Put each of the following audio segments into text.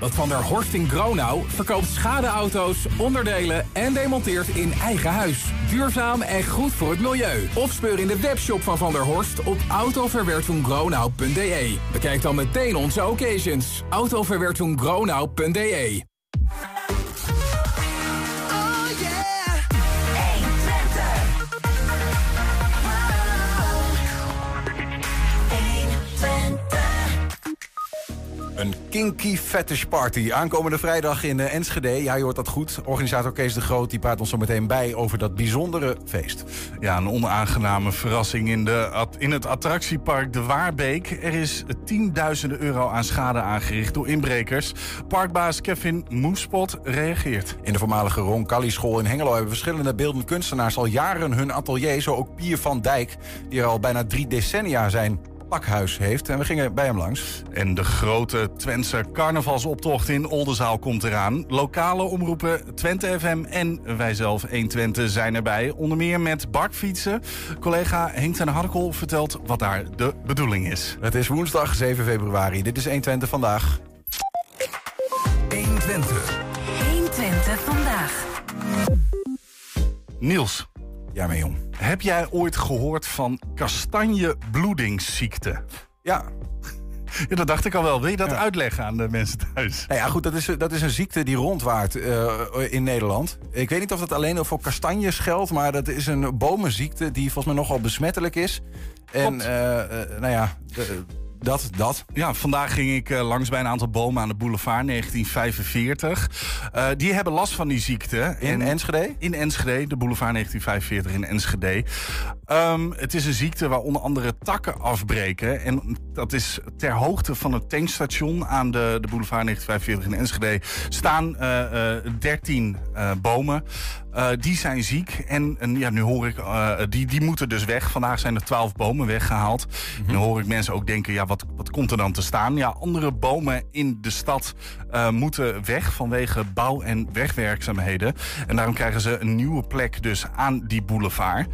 Want Van der Horst in Gronau verkoopt schadeauto's, onderdelen en demonteert in eigen huis. Duurzaam en goed voor het milieu. Of speur in de webshop van Van der Horst op autoverwertungronau.de. Bekijk dan meteen onze occasions. autoverwertungronau.de Een kinky fetish party. Aankomende vrijdag in uh, Enschede. Ja, je hoort dat goed. Organisator Kees de Groot die praat ons zo meteen bij over dat bijzondere feest. Ja, een onaangename verrassing in, de, in het attractiepark De Waarbeek. Er is tienduizenden euro aan schade aangericht door inbrekers. Parkbaas Kevin Moespot reageert. In de voormalige Ron school in Hengelo hebben verschillende beeldende kunstenaars al jaren hun atelier. Zo ook Pier van Dijk, die er al bijna drie decennia zijn pakhuis heeft. En we gingen bij hem langs. En de grote Twentse carnavalsoptocht in Oldenzaal komt eraan. Lokale omroepen Twente FM en wij zelf 1 Twente zijn erbij. Onder meer met bakfietsen. Collega Henk ten Harkel vertelt wat daar de bedoeling is. Het is woensdag 7 februari. Dit is 1 Twente vandaag. 1 Twente. 1 Twente vandaag. Niels. Ja, mijn jong. Heb jij ooit gehoord van kastanjebloedingsziekte? Ja. Ja, dat dacht ik al wel. Wil je dat uitleggen aan de mensen thuis? Nou ja, goed, dat is, dat is een ziekte die rondwaart uh, in Nederland. Ik weet niet of dat alleen voor kastanjes geldt, maar dat is een bomenziekte die volgens mij nogal besmettelijk is. En uh, nou ja, de, dat, dat. Ja, vandaag ging ik uh, langs bij een aantal bomen aan de boulevard 1945. Uh, die hebben last van die ziekte. In Enschede? In Enschede, de boulevard 1945 in Enschede. Um, het is een ziekte waar onder andere takken afbreken. En dat is ter hoogte van het tankstation aan de, de boulevard 1945 in Enschede staan uh, uh, 13 bomen. Uh, die zijn ziek. En, en ja, nu hoor ik, uh, die, die moeten dus weg. Vandaag zijn er twaalf bomen weggehaald. Mm -hmm. En dan hoor ik mensen ook denken, ja, wat, wat komt er dan te staan? Ja, andere bomen in de stad uh, moeten weg vanwege bouw- en wegwerkzaamheden. En daarom krijgen ze een nieuwe plek dus aan die boulevard.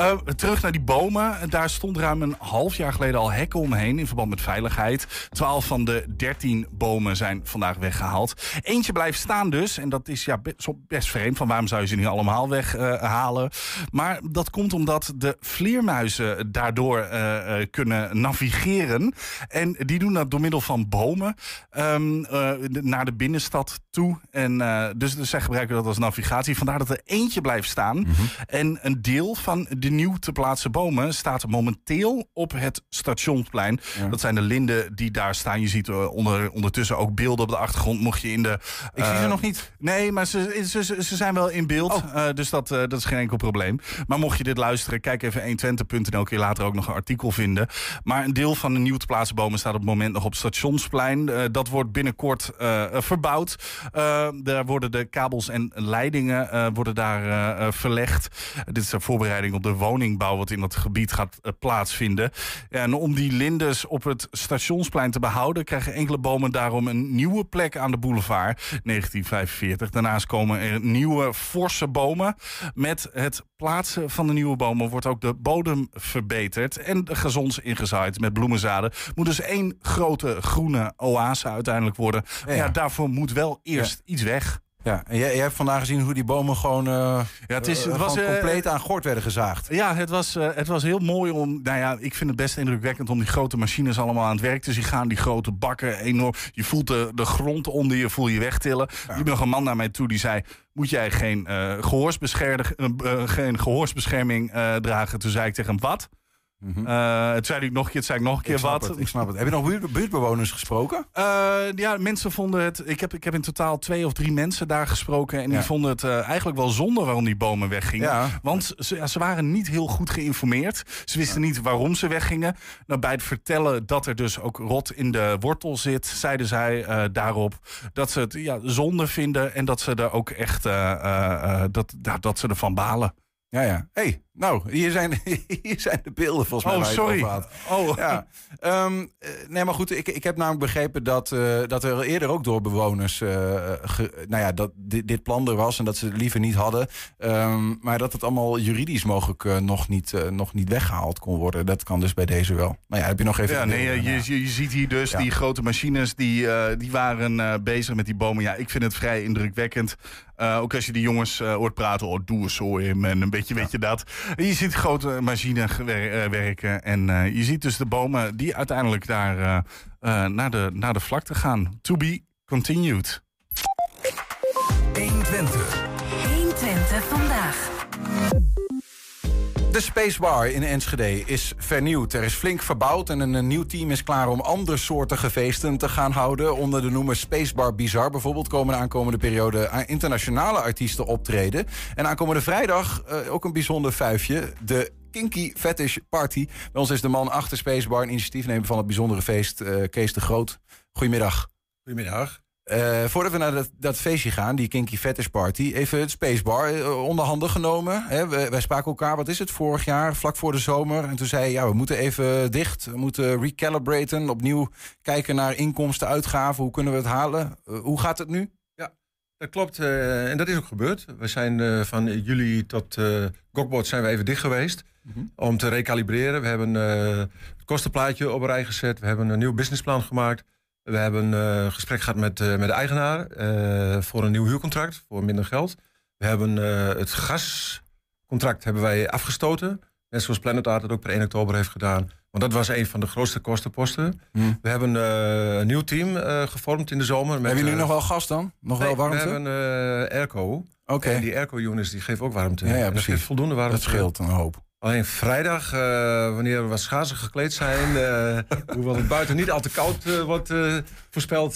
Uh, terug naar die bomen. Daar stond ruim een half jaar geleden al hekken omheen in verband met veiligheid. Twaalf van de dertien bomen zijn vandaag weggehaald. Eentje blijft staan dus. En dat is ja, best vreemd. Van waarom zou je ze niet allemaal weghalen? Maar dat komt omdat de vleermuizen daardoor uh, kunnen navigeren. En die doen dat door middel van bomen um, naar de binnenstad toe. En dus, dus zij gebruiken dat als navigatie. Vandaar dat er eentje blijft staan. Mm -hmm. En een deel van de nieuw te plaatsen bomen staat momenteel op het stationsplein. Ja. Dat zijn de linden die daar staan. Je ziet onder, ondertussen ook beelden op de achtergrond. Mocht je in de. Ik zie ze nog niet. Nee, maar ze, ze, ze zijn wel in beeld. Oh. Dus dat, dat is geen enkel probleem. Maar mocht je dit luisteren, kijk even 120.nl. Kun je later ook nog een artikel vinden. Maar een deel van de nieuw te plaatsen bomen staat op het moment nog op stationsplein. Dat wordt binnenkort verbouwd. Daar worden de kabels en leidingen worden daar verlegd. dit is een voorbereiding op de woningbouw wat in dat gebied gaat plaatsvinden. En om die lindes op het stationsplein te behouden... krijgen enkele bomen daarom een nieuwe plek aan de boulevard 1945. Daarnaast komen er nieuwe forse bomen. Met het plaatsen van de nieuwe bomen wordt ook de bodem verbeterd... en de gazons ingezaaid met bloemenzaden. Moet dus één grote groene oase uiteindelijk worden. Ja daarvoor moet wel eerst ja. iets weg. Ja, en jij, jij, hebt vandaag gezien hoe die bomen gewoon, uh, ja, het is, het was, uh, compleet aan gort werden gezaagd. Ja, het was, het was heel mooi om... Nou ja, ik vind het best indrukwekkend om die grote machines allemaal aan het werk te zien gaan. Die grote bakken, enorm. Je voelt de, de grond onder je, voel je wegtillen. Ja. Er liep nog een man naar mij toe die zei... Moet jij geen, geen gehoorsbescherming dragen? Toen zei ik tegen hem, wat? Mm -hmm. uh, het zei ik nog een keer, het zei ik nog een keer ik wat. Het, ik snap het. Heb je nog buurt, buurtbewoners gesproken? Uh, ja, mensen vonden het. Ik heb, ik heb in totaal twee of drie mensen daar gesproken. En ja. die vonden het uh, eigenlijk wel zonde waarom die bomen weggingen. Ja. Want ze, ja, ze waren niet heel goed geïnformeerd. Ze wisten niet waarom ze weggingen. Nou, bij het vertellen dat er dus ook rot in de wortel zit, zeiden zij daarop dat ze het ja, zonde vinden. En dat ze er ook echt dat, dat ze ervan balen. Ja, ja. hey, Nou, hier zijn, hier zijn de beelden volgens mij. Oh, sorry. Oh. Ja. Um, nee, maar goed, ik, ik heb namelijk begrepen dat, uh, dat er eerder ook door bewoners... Uh, ge, nou ja, dat dit, dit, plan er was en dat ze het liever niet hadden. Um, maar dat het allemaal juridisch mogelijk uh, nog, niet, nog niet weggehaald kon worden. Dat kan dus bij deze wel. Nou ja, heb je nog even... Ja, nee, je, je, je, ziet hier dus ja. die grote machines die, die waren bezig met die bomen. Ja, ik vind het vrij indrukwekkend. Ook als je die jongens hoort praten, oh, doe eens zo in en een beetje, ja. weet je dat. Je ziet grote machines werken en uh, je ziet dus de bomen die uiteindelijk daar naar, de, naar de vlakte gaan. To be continued. 120. 120 De Spacebar in Enschede is vernieuwd. Er is flink verbouwd en een nieuw team is klaar om andere soorten feesten te gaan houden. Onder de noemer Spacebar Bizar bijvoorbeeld komen de aankomende periode internationale artiesten optreden. En aankomende vrijdag uh, ook een bijzonder vuifje. De Kinky Fetish Party. Bij ons is de man achter Spacebar, een initiatiefnemer van het bijzondere feest, uh, Kees de Groot. Goedemiddag. Goedemiddag. Uh, voordat we naar dat, dat, feestje gaan, die Kinky Fetish Party, even het Spacebar uh, onder handen genomen. Hè, wij, wij, spraken elkaar, wat is het, vorig jaar, vlak voor de zomer. En toen zei je, ja, we moeten even dicht, we moeten recalibraten, opnieuw kijken naar inkomsten, uitgaven, hoe kunnen we het halen? Uh, hoe gaat het nu? Ja, dat klopt. en dat is ook gebeurd. We zijn van juli tot Gokbord zijn we even dicht geweest mm -hmm. om te recalibreren. We hebben het kostenplaatje op een rij gezet, we hebben een nieuw businessplan gemaakt. We hebben een uh, gesprek gehad met, uh, met de eigenaar uh, voor een nieuw huurcontract voor minder geld. We hebben het gascontract hebben wij afgestoten. Net zoals Planet Art het ook per 1 oktober heeft gedaan. Want dat was een van de grootste kostenposten. Hmm. We hebben een nieuw team gevormd in de zomer. Met, hebben jullie nog wel gas dan? Nog nee, wel warmte? We hebben airco. Oké. Okay. En die airco-units die geven ook warmte. Ja, ja dat geeft voldoende warmte. Dat scheelt een hoop. Alleen vrijdag, uh, wanneer we wat schaarser gekleed zijn, uh, hoewel het buiten niet al te koud uh, wordt voorspeld,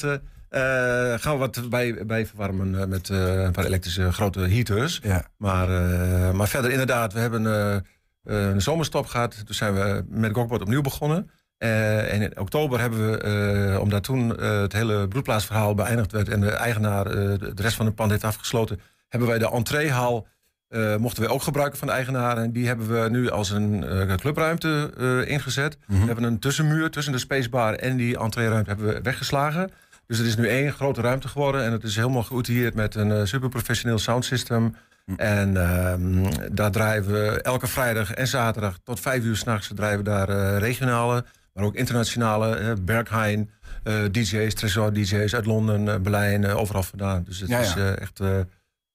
gaan we wat bij, bij verwarmen met een paar elektrische grote heaters. Ja. Maar, maar verder inderdaad, we hebben een zomerstop gehad. Toen zijn we met Gokbord opnieuw begonnen. en in oktober hebben we, omdat toen het hele broedplaatsverhaal beëindigd werd en de eigenaar de rest van het pand heeft afgesloten, hebben wij de entreehal uh, mochten we ook gebruiken van de eigenaar. En die hebben we nu als een uh, clubruimte uh, ingezet. Mm -hmm. We hebben een tussenmuur tussen de spacebar en die entreeruimte hebben we weggeslagen. Dus het is nu één grote ruimte geworden. En het is helemaal geoutilleerd met een super professioneel soundsystem. Mm -hmm. En ehm, daar draaien we elke vrijdag en zaterdag tot vijf uur s'nachts draaien we daar regionale, maar ook internationale, Berghain, DJ's, Tresor DJ's uit Londen, Berlijn, overal vandaan. Dus het ja, ja. is echt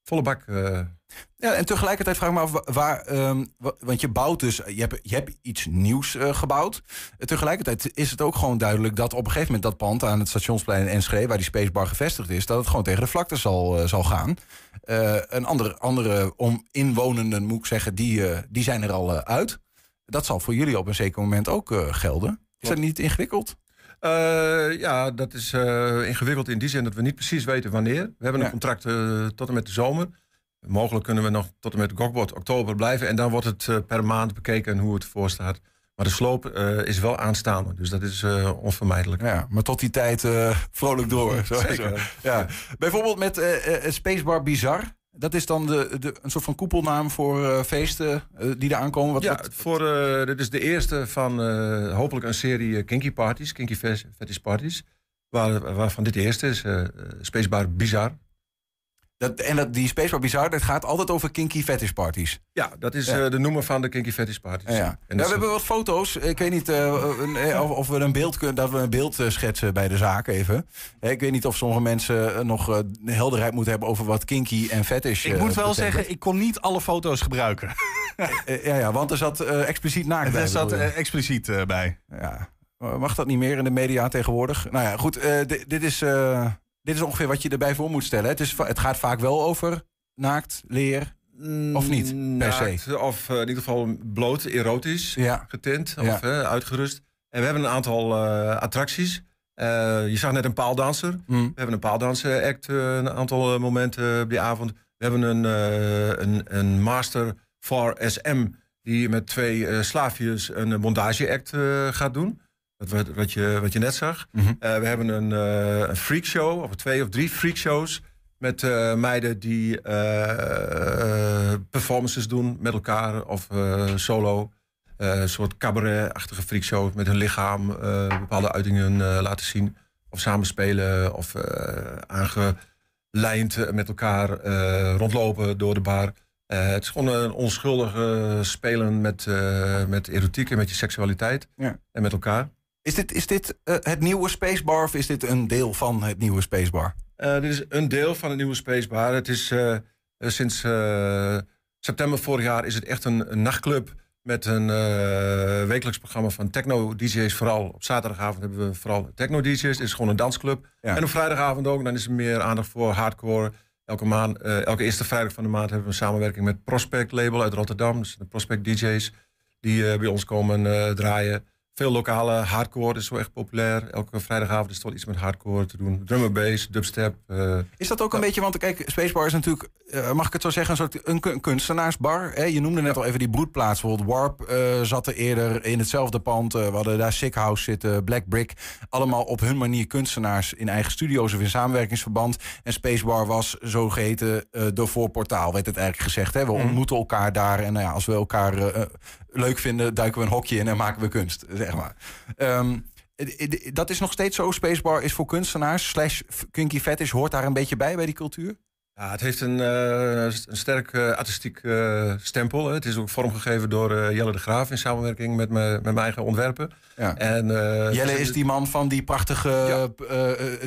volle bak. Ja, en tegelijkertijd vraag ik me af waar. Um, want je bouwt dus. Je hebt, je hebt iets nieuws uh, gebouwd. Uh, tegelijkertijd is het ook gewoon duidelijk dat op een gegeven moment dat pand aan het stationsplein in Enschede, waar die Spacebar gevestigd is, dat het gewoon tegen de vlakte zal, uh, zal gaan. een andere, andere om inwonenden, moet ik zeggen, die, die zijn er al uit. Dat zal voor jullie op een zeker moment ook gelden. Is dat niet ingewikkeld? ja, dat is ingewikkeld in die zin dat we niet precies weten wanneer. We hebben een contract tot en met de zomer. Mogelijk kunnen we nog tot en met Gokbord oktober blijven. En dan wordt het uh, per maand bekeken hoe het ervoor staat. Maar de sloop uh, is wel aanstaande. Dus dat is uh, onvermijdelijk. Ja, maar tot die tijd vrolijk door. Zo Zeker. Ja. Bijvoorbeeld met Spacebar Bizar. Dat is dan de, de, een soort van koepelnaam voor feesten die er aankomen? Wat, ja, wat... Voor, dit is de eerste van hopelijk een serie kinky parties. Kinky fetish parties. Waar, waarvan dit de eerste is. Spacebar Bizar. Dat, en dat, die Spacebar Bizarre, dat gaat altijd over kinky fetish parties. Ja, dat is ja. uh, de noemer van de kinky fetish parties. Ja, ja. En ja we hebben wat foto's. Ik weet niet uh, of, of, we een beeld kunnen, dat we een beeld schetsen bij de zaak even. Ik weet niet of sommige mensen nog helderheid moeten hebben over wat kinky en fetish Ik moet wel betekent. zeggen, ik kon niet alle foto's gebruiken. ja, ja, want er zat expliciet naakt bij. Er zat expliciet bij. Ja. Mag dat niet meer in de media tegenwoordig? Nou ja, goed. dit is dit is ongeveer wat je erbij voor moet stellen. Het, is, het gaat vaak wel over naakt, leer, of niet, per naakt, se? Of uh, in ieder geval bloot, erotisch, ja. getint of ja. uh, uitgerust. En we hebben een aantal uh, attracties. je zag net een paaldanser. Mm. We hebben een paaldansen act een aantal momenten op die avond. We hebben een, een, een master for SM... die met twee slaafjes een bondage act gaat doen. Wat, wat, je, wat je net zag. Mm -hmm. uh, we hebben een, uh, een freakshow, of twee of drie freakshows. met uh, meiden die performances doen met elkaar of solo. een soort cabaret-achtige freakshow met hun lichaam bepaalde uitingen laten zien. Of samenspelen of aangelijnd met elkaar rondlopen door de bar. het is gewoon een onschuldige spelen met, met erotiek en met je seksualiteit ja. en met elkaar. Is dit, is dit het nieuwe Spacebar of is dit een deel van het nieuwe Spacebar? Uh, dit is een deel van het nieuwe Spacebar. Het is uh, sinds september vorig jaar is het echt een, een nachtclub met een wekelijks programma van techno-dj's. Vooral op zaterdagavond hebben we vooral techno-dj's. Het is gewoon een dansclub. Ja. En op vrijdagavond ook. Dan is er meer aandacht voor hardcore. Elke, maand, elke eerste vrijdag van de maand hebben we een samenwerking met Prospect Label uit Rotterdam. Dus de Prospect DJ's die bij ons komen draaien. Veel lokale hardcore is zo echt populair. Elke vrijdagavond is wel iets met hardcore te doen. Drum and bass, dubstep. Uh, is dat ook een beetje, want kijk, Spacebar is natuurlijk, uh, mag ik het zo zeggen, een soort een kunstenaarsbar. Hè? Je noemde net al even die broedplaats. Bijvoorbeeld Warp uh, zat er eerder in hetzelfde pand. we hadden daar Sick House zitten, Black Brick. Allemaal op hun manier kunstenaars in eigen studio's of in samenwerkingsverband. En Spacebar was zogeheten de voorportaal, werd het eigenlijk gezegd. Hè? We mm. ontmoeten elkaar daar en nou ja, als we elkaar leuk vinden, duiken we een hokje in en maken we kunst, zeg maar. Um, dat is nog steeds zo. Spacebar is voor kunstenaars. Slash Kinky Fetish hoort daar een beetje bij, bij die cultuur? Ja, het heeft een, uh, een sterk uh, artistiek uh, stempel. Hè. Het is ook vormgegeven door Jelle de Graaf in samenwerking met, me, met mijn eigen ontwerpen. Ja. En, Jelle is die man van die prachtige ja.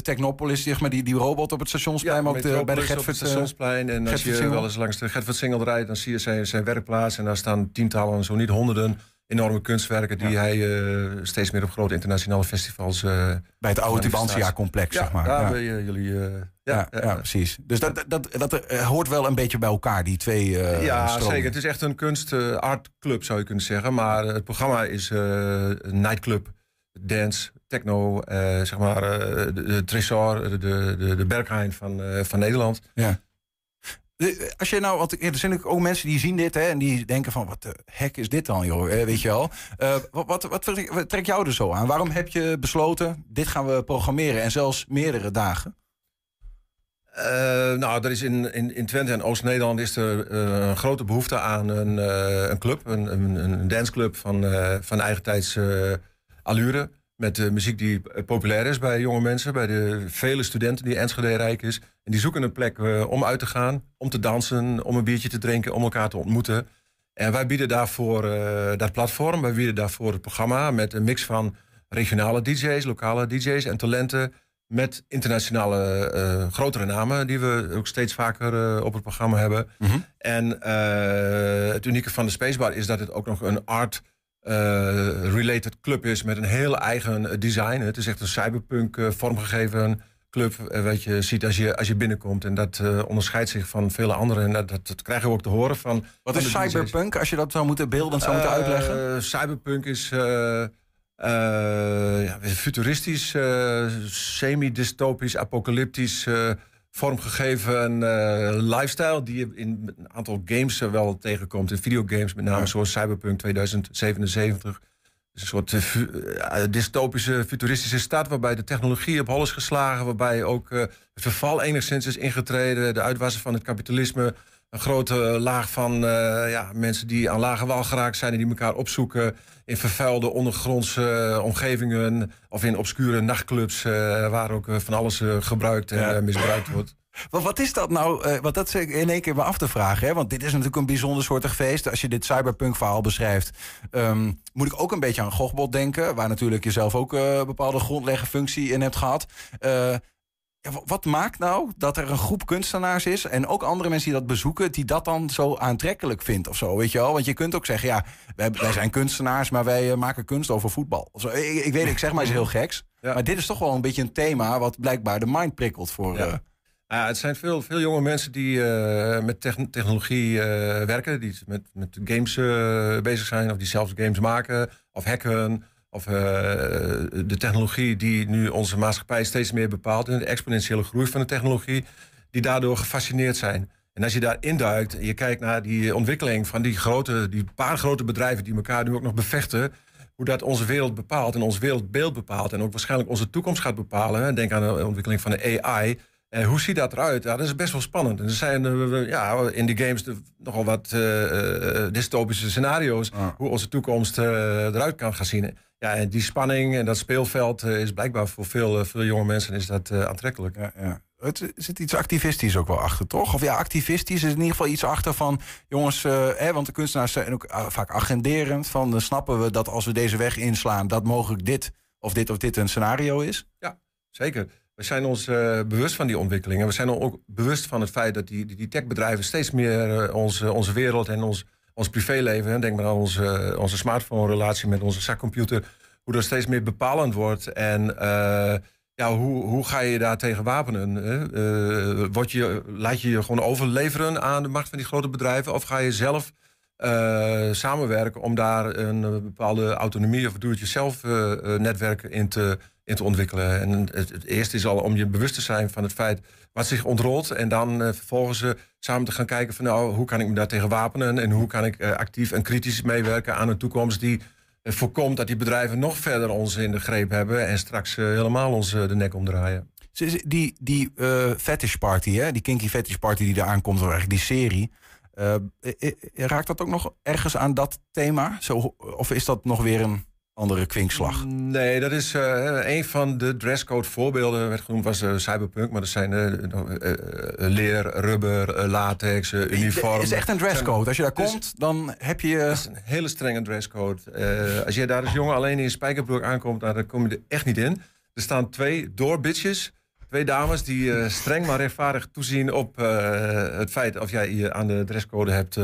Technopolis, zeg maar, die, die robot op het stationsplein, ja, maar ook de, bij de Gertford. stationsplein. En als je wel eens langs de Gertford Singel rijdt, dan zie je zijn, zijn werkplaats. En daar staan tientallen, zo niet honderden enorme kunstwerken die hij uh, steeds meer op grote internationale festivals. Uh, bij het oude Tubantia-complex, ja, zeg maar. Daar ja. jullie. Uh, ja, ja, ja, precies. Dus dat, dat, dat, hoort wel een beetje bij elkaar, die twee. ja, stromen. zeker. Het is echt een kunst-artclub, zou je kunnen zeggen. Maar het programma is een nightclub, dance, techno, zeg maar, de, de Tresor, de, de, de Berghain van, van Nederland. Ja. Als je nou, want er zijn ook mensen die zien dit hè, en die denken van wat de hek is dit dan, joh, weet je wel. Uh, wat, wat, wat, trekt jou er zo aan? Waarom heb je besloten, dit gaan we programmeren en zelfs meerdere dagen? Uh, nou, er is in, in, Twente en Oost-Nederland is er uh, een grote behoefte aan een, een club, een, een, een danceclub van, van eigen tijds allure. Met de muziek die populair is bij jonge mensen, bij de vele studenten die Enschede rijk is. En die zoeken een plek uh, om uit te gaan, om te dansen, om een biertje te drinken, om elkaar te ontmoeten. En wij bieden daarvoor uh, dat platform, wij bieden daarvoor het programma met een mix van regionale DJ's, lokale DJ's en talenten. Met internationale uh, grotere namen die we ook steeds vaker op het programma hebben. Mm -hmm. En het unieke van de Spacebar is dat het ook nog een art related club is met een heel eigen design. Het is echt een cyberpunk vormgegeven club wat je ziet als je, als je binnenkomt. En dat onderscheidt zich van vele anderen. En dat, dat, dat, krijgen we ook te horen van. Wat is cyberpunk, als je dat zou moeten beelden zou moeten uitleggen? cyberpunk is ja, futuristisch, semi-dystopisch, apocalyptisch vormgegeven lifestyle die je in een aantal games wel tegenkomt. In videogames, met name ja. zoals Cyberpunk 2077 een soort uh, dystopische, futuristische stad... waarbij de technologie op hol is geslagen... waarbij ook uh, het verval enigszins is ingetreden... de uitwassen van het kapitalisme... een grote laag van uh, ja, mensen die aan lage wal geraakt zijn... en die elkaar opzoeken in vervuilde ondergrondse omgevingen... of in obscure nachtclubs... waar ook van alles gebruikt en ja. misbruikt wordt. Wat is dat nou? Uh, want dat is in één keer me af te vragen. Hè? Want dit is natuurlijk een bijzonder soortig feest. Als je dit cyberpunk verhaal beschrijft, um, moet ik ook een beetje aan Gogbot denken. Waar natuurlijk je zelf ook uh, een bepaalde grondleggenfunctie in hebt gehad. Uh, ja, wat maakt nou dat er een groep kunstenaars is... en ook andere mensen die dat bezoeken... die dat dan zo aantrekkelijk vindt of zo, weet je wel? Want je kunt ook zeggen, ja, wij, wij zijn kunstenaars... maar wij maken kunst over voetbal. Zo, ik, ik, weet, ik zeg maar iets heel geks. Ja. Maar dit is toch wel een beetje een thema... wat blijkbaar de mind prikkelt voor... Ja. Ja, het zijn veel, veel jonge mensen die uh, met technologie uh, werken, die met, met games bezig zijn, of die zelfs games maken, of hacken, of de technologie die nu onze maatschappij steeds meer bepaalt, en de exponentiële groei van de technologie, die daardoor gefascineerd zijn. En als je daar induikt en je kijkt naar die ontwikkeling van die, grote, die paar grote bedrijven die elkaar nu ook nog bevechten, hoe dat onze wereld bepaalt en ons wereldbeeld bepaalt en ook waarschijnlijk onze toekomst gaat bepalen. Denk aan de ontwikkeling van de AI En hoe ziet dat eruit? Ja, dat is best wel spannend. En er zijn uh, ja, in die games nogal wat uh, dystopische scenario's. Hoe onze toekomst eruit kan gaan zien. Ja, en die spanning en dat speelveld is blijkbaar voor veel, veel jonge mensen is dat, aantrekkelijk. Ja, ja. Het zit iets activistisch ook wel achter, toch? Of ja, activistisch is in ieder geval iets achter van... jongens, hè, want de kunstenaars zijn ook vaak agenderend... van dan snappen we dat als we deze weg inslaan... dat mogelijk dit of dit of dit een scenario is? Ja, zeker. We zijn ons uh, bewust van die ontwikkelingen. We zijn ook bewust van het feit dat die, die, techbedrijven steeds meer uh, onze, onze wereld en ons, ons privéleven, denk maar aan onze, onze smartphone-relatie met onze zakcomputer, hoe dat steeds meer bepalend wordt. En ja, hoe, hoe ga je daar tegen wapenen? Hè? Word je, laat je je gewoon overleveren aan de macht van die grote bedrijven? Of ga je zelf samenwerken om daar een bepaalde autonomie of doe-het-jezelf netwerken in te in te ontwikkelen. En het, eerste is al om je bewust te zijn van het feit wat zich ontrolt. En dan uh, vervolgens uh, samen te gaan kijken van nou, hoe kan ik me daar tegen wapenen? En hoe kan ik uh, actief en kritisch meewerken aan een toekomst die voorkomt dat die bedrijven nog verder ons in de greep hebben en straks helemaal ons de nek omdraaien. Die, die fetish party, hè? die kinky fetish party die eraan komt, of eigenlijk die serie. raakt dat ook nog ergens aan dat thema? Zo, of is dat nog weer een andere kwinkslag. Nee, dat is uh, een van de dresscode voorbeelden. werd genoemd was uh, cyberpunk, maar dat zijn uh, leer, rubber, latex, uniform. Het is echt een dresscode. Als je daar komt, dan heb je. Het is een hele strenge dresscode. als je daar als jongen alleen in je spijkerbroek aankomt, nou, dan kom je er echt niet in. Er staan twee doorbitches. Twee dames die streng maar rechtvaardig toezien op het feit of jij je aan de dresscode hebt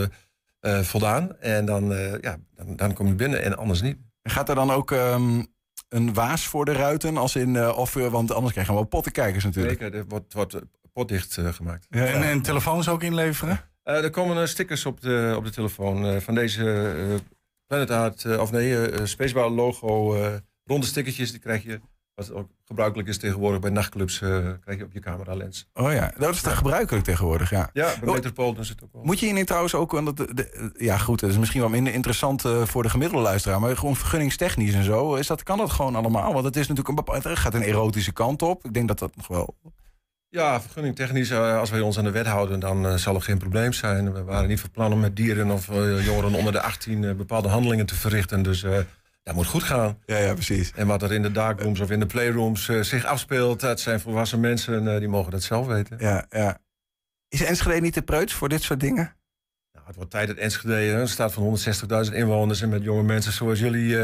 voldaan. En dan, ja, dan, dan kom je binnen en anders niet. Gaat er dan ook um, een waas voor de ruiten? Als in, uh, of, want anders krijgen we wel pottenkijkers natuurlijk. Zeker, er wordt, wordt potdicht uh, gemaakt. Ja, en, en, telefoons ook inleveren? Uh, er komen stickers op de, op de telefoon van deze Planet Art, of nee, Spacebar logo, ronde stickertjes, die krijg je wat ook gebruikelijk is tegenwoordig bij nachtclubs, uh, krijg je op je camera lens. Oh ja, dat is toch gebruikelijk tegenwoordig, ja. Ja, bij Metropool doen ze het ook wel. Moet je in trouwens ook, want de, de, ja goed, dat is misschien wel minder interessant uh, voor de gemiddelde luisteraar, maar gewoon vergunningstechnisch en zo, is dat, kan dat gewoon allemaal? Want het is natuurlijk een bepaald, het gaat een erotische kant op. Ik denk dat dat nog wel... Ja, vergunningtechnisch, uh, als wij ons aan de wet houden, dan zal er geen probleem zijn. We waren niet van plan om met dieren of jongeren onder de 18 bepaalde handelingen te verrichten, dus dat moet goed gaan. Ja, ja, precies. En wat er in de darkrooms of in de playrooms uh, zich afspeelt, dat zijn volwassen mensen, uh, die mogen dat zelf weten. Ja, ja. Is Enschede niet te preuts voor dit soort dingen? Nou, het wordt tijd dat Enschede, een staat van 160.000 inwoners en met jonge mensen zoals jullie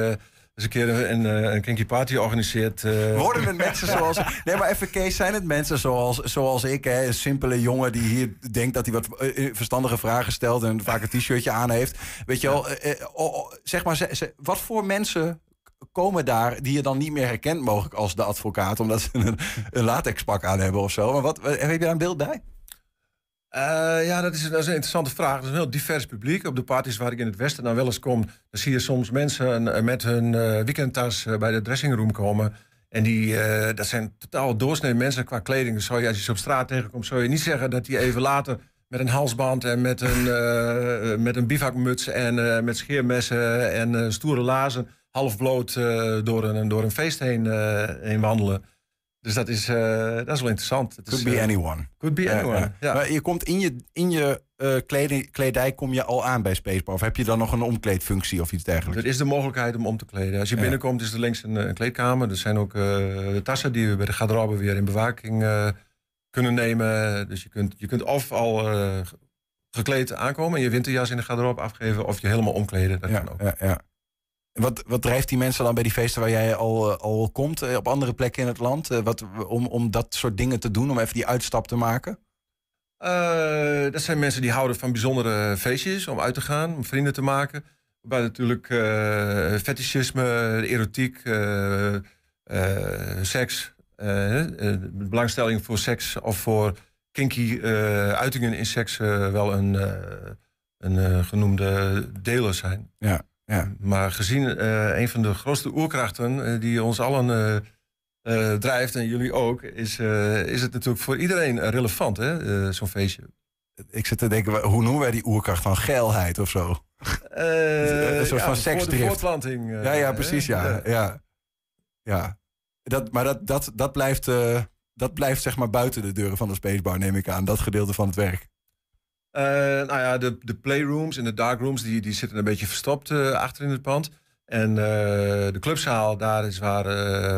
eens een keer een, een kinky party organiseert. Worden het mensen zoals... Nee, maar even Kees, zijn het mensen zoals, zoals ik, hè, een simpele jongen die hier denkt dat hij wat verstandige vragen stelt en vaak een t-shirtje aan heeft. Weet je wel, zeg maar, wat voor mensen komen daar die je dan niet meer herkent mogelijk als de advocaat, omdat ze een, een latexpak aan hebben of zo. Maar wat, heb je daar een beeld bij? Uh, ja, dat is, dat is, een interessante vraag. Het is een heel divers publiek. Op de parties waar ik in het Westen nou wel eens kom... dan zie je soms mensen met hun uh, weekendtas bij de dressingroom komen. En die, dat zijn totaal doorsnee mensen qua kleding. Dus zou je, als je ze op straat tegenkomt, zou je niet zeggen... dat die even later met een halsband en met een, met een bivakmuts... en met scheermessen en stoere lazen... half bloot door, een, door een feest heen, heen wandelen... Dus dat is, uh, dat is wel interessant. Het Could be anyone. Could be anyone, ja. Maar je komt in je, in je kleding, kledij kom je al aan bij Spacebar? Of heb je dan nog een omkleedfunctie of iets dergelijks? Er is de mogelijkheid om om te kleden. Als je binnenkomt is er links een, een kleedkamer. Er zijn ook uh, tassen die we bij de garderobe weer in bewaking kunnen nemen. Dus je kunt, je kunt of al gekleed aankomen en je winterjas in de garderobe afgeven... of je helemaal omkleden. Dat ja, kan ook. Ja, ja. Wat, wat drijft die mensen dan bij die feesten waar jij al, eh, al komt, eh, op andere plekken in het land? Eh, wat, om, om dat soort dingen te doen, om even die uitstap te maken? Uh, dat zijn mensen die houden van bijzondere feestjes, om uit te gaan, om vrienden te maken. Waarbij natuurlijk uh, fetischisme, erotiek, uh, seks, belangstelling voor seks of voor kinky uitingen in seks wel een, een genoemde delen zijn. Ja. Ja. Maar gezien uh, een van de grootste oerkrachten uh, die ons allen uh, drijft, en jullie ook, is, is het natuurlijk voor iedereen relevant, hè, zo'n feestje. Ik zit te denken, hoe noemen wij die oerkracht van geilheid of zo? een soort ja, van seksdrift. Voor voortplanting. ja, ja, precies, ja. ja. ja. Dat, maar dat, dat, dat blijft dat blijft zeg maar buiten de deuren van de Spacebar, neem ik aan. Dat gedeelte van het werk. Uh, nou ja, de, de playrooms en de darkrooms die, die zitten een beetje verstopt uh, achter in het pand. En uh, de clubzaal, daar is waar,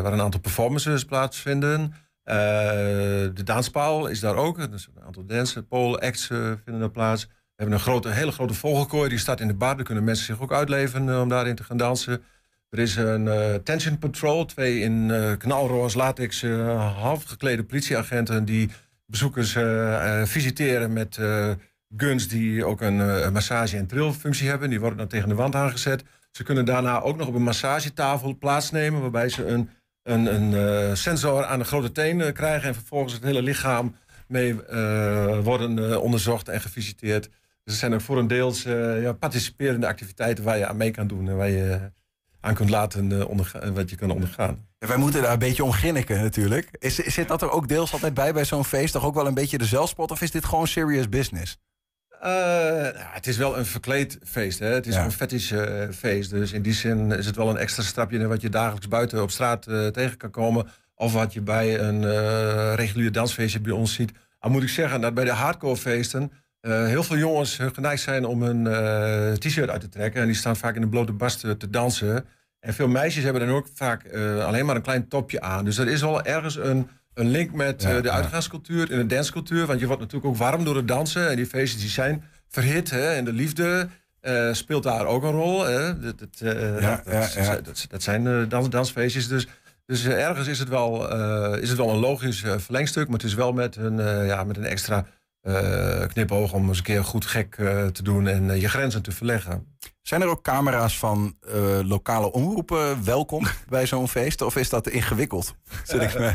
waar een aantal performances plaatsvinden. de danspaal is daar ook. Een aantal dance, pole acts vinden daar plaats. We hebben een grote, hele grote vogelkooi, die staat in de bar. Daar kunnen mensen zich ook uitleven om daarin te gaan dansen. Er is een tension patrol, twee in knalroze latex half geklede politieagenten... die bezoekers visiteren met guns die ook een, uh, massage- en trillfunctie hebben. Die worden dan tegen de wand aangezet. Ze kunnen daarna ook nog op een massagetafel plaatsnemen... waarbij ze een, een, een uh, sensor aan de grote teen krijgen... en vervolgens het hele lichaam mee worden onderzocht en gevisiteerd. Dus er zijn ook voor een deels ja, participerende activiteiten... waar je aan mee kan doen en waar je aan kunt laten ondergaan, wat je kan ondergaan. Wij moeten daar een beetje om grinniken natuurlijk. Is, zit dat er ook deels altijd bij bij zo'n feest? Toch ook wel een beetje de zelfspot? Of is dit gewoon serious business? Uh, nou, het is wel een verkleed feest. Hè? Het is een fetish uh, feest. Dus in die zin is het wel een extra stapje naar wat je dagelijks buiten op straat uh, tegen kan komen. Of wat je bij een regulier dansfeestje bij ons ziet. Al moet ik zeggen dat bij de hardcore feesten heel veel jongens geneigd zijn om hun t-shirt uit te trekken. En die staan vaak in de blote bast te dansen. En veel meisjes hebben dan ook vaak alleen maar een klein topje aan. Dus er is wel ergens een een link met ja, uh, de uitgaanscultuur en de dancecultuur. Want je wordt natuurlijk ook warm door het dansen. En die feestjes die zijn verhit. Hè, en de liefde uh, speelt daar ook een rol. Hè. Dat, dat, uh, ja, dat, ja, dat, dat, zijn dans, dansfeestjes. Dus, dus ergens is het, wel, is het wel een logisch verlengstuk. Maar het is wel met een, ja, met een extra knipoog om eens een keer goed gek te doen. En je grenzen te verleggen. Zijn er ook camera's van uh, lokale omroepen welkom bij zo'n feest? Of is dat ingewikkeld? Zit ik me...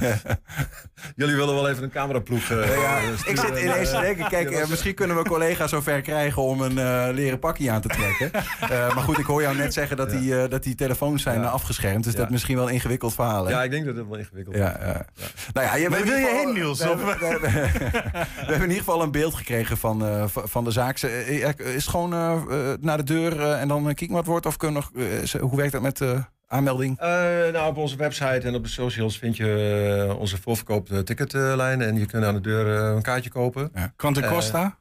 Jullie willen wel even een cameraploeg uh, ja, Ik zit ineens te denken, kijk, uh, misschien kunnen we collega's zover krijgen om een leren pakje aan te trekken. maar goed, ik hoor jou net zeggen dat, die, dat die telefoons zijn afgeschermd. Dus dat is misschien wel een ingewikkeld verhaal. Hè? Ja, ik denk dat het wel ingewikkeld is. Ja, Nou ja, je wil je heen, Niels? We, we, we, we, hebben in ieder geval een beeld gekregen van, van de zaak. Is het gewoon naar de deur en dan kijken wat wordt? Of kunnen, uh, hoe werkt dat met de aanmelding? Uh, nou, op onze website en op de socials vind je uh, onze voorverkoop ticketlijn. en je kunt aan de deur een kaartje kopen. Ja. Quanto costa?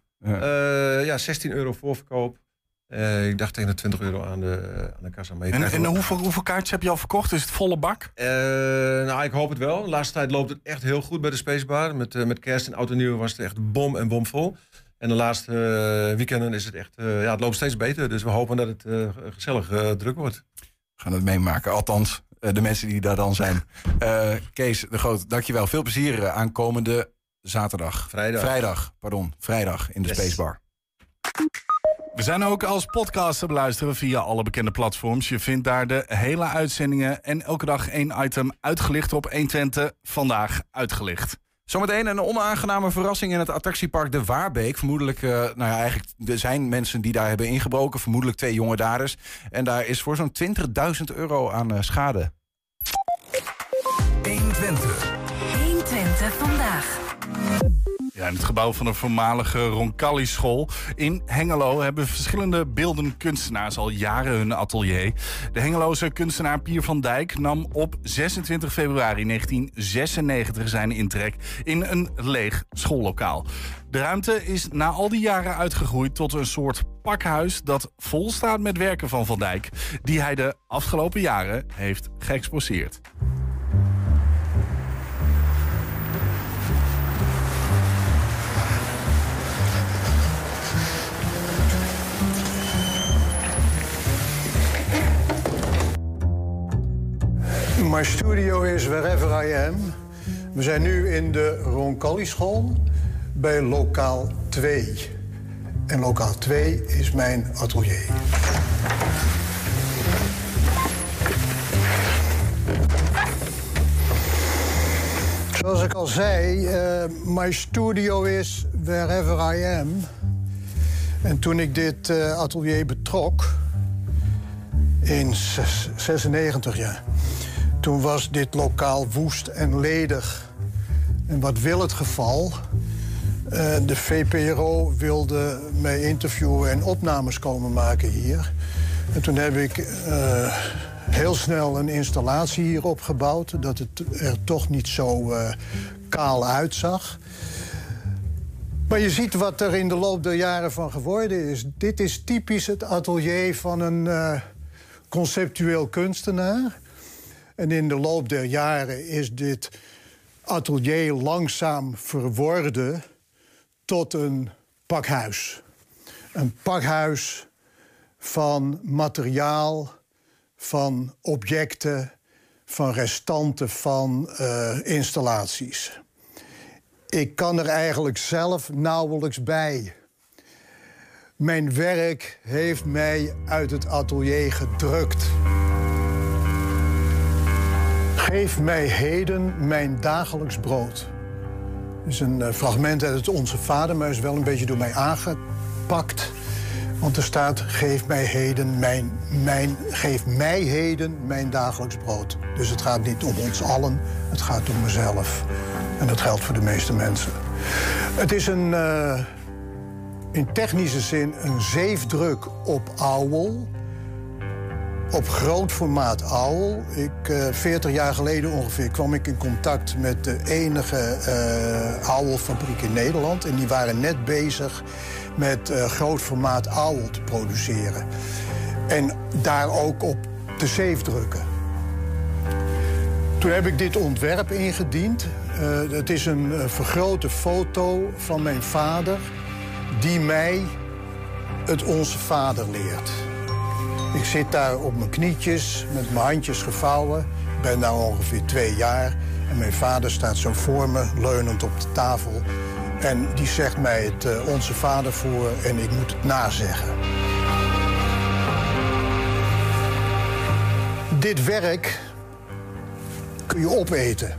ja, 16 euro voorverkoop. ik dacht tegen de 20 euro aan de, aan de kassa mee. En, en hoeveel, hoeveel kaartjes heb je al verkocht? Is het volle bak? nou, ik hoop het wel. De laatste tijd loopt het echt heel goed bij de Spacebar. Met, met kerst en oud en nieuw was het echt bom en bomvol. En de laatste uh, weekenden is het echt, uh, ja, het loopt steeds beter. Dus we hopen dat het uh, gezellig druk wordt. We gaan het meemaken, althans de mensen die daar dan zijn. Kees de Groot, dankjewel. Veel plezier aankomende zaterdag. Vrijdag. Vrijdag, pardon. Vrijdag in de yes. Spacebar. We zijn ook als podcast te beluisteren via alle bekende platforms. Je vindt daar de hele uitzendingen en elke dag één item uitgelicht op 120. Vandaag uitgelicht. Zometeen een onaangename verrassing in het attractiepark De Waarbeek. Vermoedelijk, uh, nou ja, eigenlijk er zijn mensen die daar hebben ingebroken. Vermoedelijk twee jonge daders. En daar is voor zo'n 20.000 euro aan uh, schade. 120. 120 vandaag. In het gebouw van de voormalige Roncalli-school in Hengelo hebben verschillende beeldende kunstenaars al jaren hun atelier. De Hengeloze kunstenaar Pier van Dijk nam op 26 februari 1996 zijn intrek in een leeg schoollokaal. De ruimte is na al die jaren uitgegroeid tot een soort pakhuis dat vol staat met werken van Van Dijk, die hij de afgelopen jaren heeft geëxposeerd. My studio is wherever I am. We zijn nu in de Roncalli school bij lokaal 2. En lokaal 2 is mijn atelier. Zoals ik al zei, uh, my studio is wherever I am. En toen ik dit uh, atelier betrok, in 96 jaar toen was dit lokaal woest en ledig. En wat wil het geval? Uh, de VPRO wilde mij interviewen en opnames komen maken hier. En toen heb ik uh, heel snel een installatie hier opgebouwd. Dat het er toch niet zo eh, kaal uitzag. Maar je ziet wat er in de loop der jaren van geworden is. Dit is typisch het atelier van een conceptueel kunstenaar. En in de loop der jaren is dit atelier langzaam verworden tot een pakhuis. Een pakhuis van materiaal, van objecten, van restanten van uh, installaties. Ik kan er eigenlijk zelf nauwelijks bij. Mijn werk heeft mij uit het atelier gedrukt. Geef mij heden mijn dagelijks brood. Dat is een uh, fragment uit het Onze Vader, maar is wel een beetje door mij aangepakt. Want er staat: geef mij heden mijn, mijn, geef mij heden mijn dagelijks brood. Dus het gaat niet om ons allen, het gaat om mezelf. En dat geldt voor de meeste mensen. Het is een, uh, in technische zin een zeefdruk op ouwel. Op groot formaat ouwel. Ik, uh, 40 jaar geleden ongeveer kwam ik in contact met de enige uh, in Nederland. En die waren net bezig met uh, groot formaat ouwel te produceren. En daar ook op de zeefdrukken. Toen heb ik dit ontwerp ingediend. Het is een vergrote foto van mijn vader... die mij het Onze Vader leert. Ik zit daar op mijn knietjes, met mijn handjes gevouwen. Ik ben daar ongeveer twee jaar. En mijn vader staat zo voor me, leunend op de tafel. En die zegt mij het uh, Onze Vader voor en ik moet het nazeggen. Dit werk kun je opeten.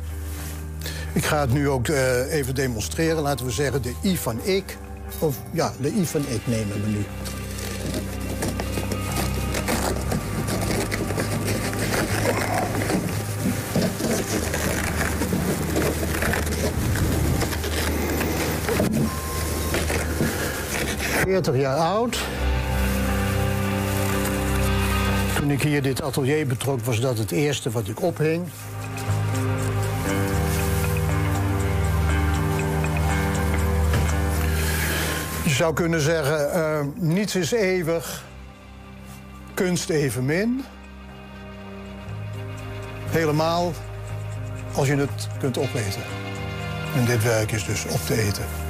Ik ga het nu ook uh, even demonstreren. Laten we zeggen de I van ik. Of ja, de I van ik nemen we nu. ...40 jaar oud. Toen ik hier dit atelier betrok, was dat het eerste wat ik ophing. Je zou kunnen zeggen, uh, niets is eeuwig, kunst evenmin. Helemaal als je het kunt opeten. En dit werk is dus op te eten.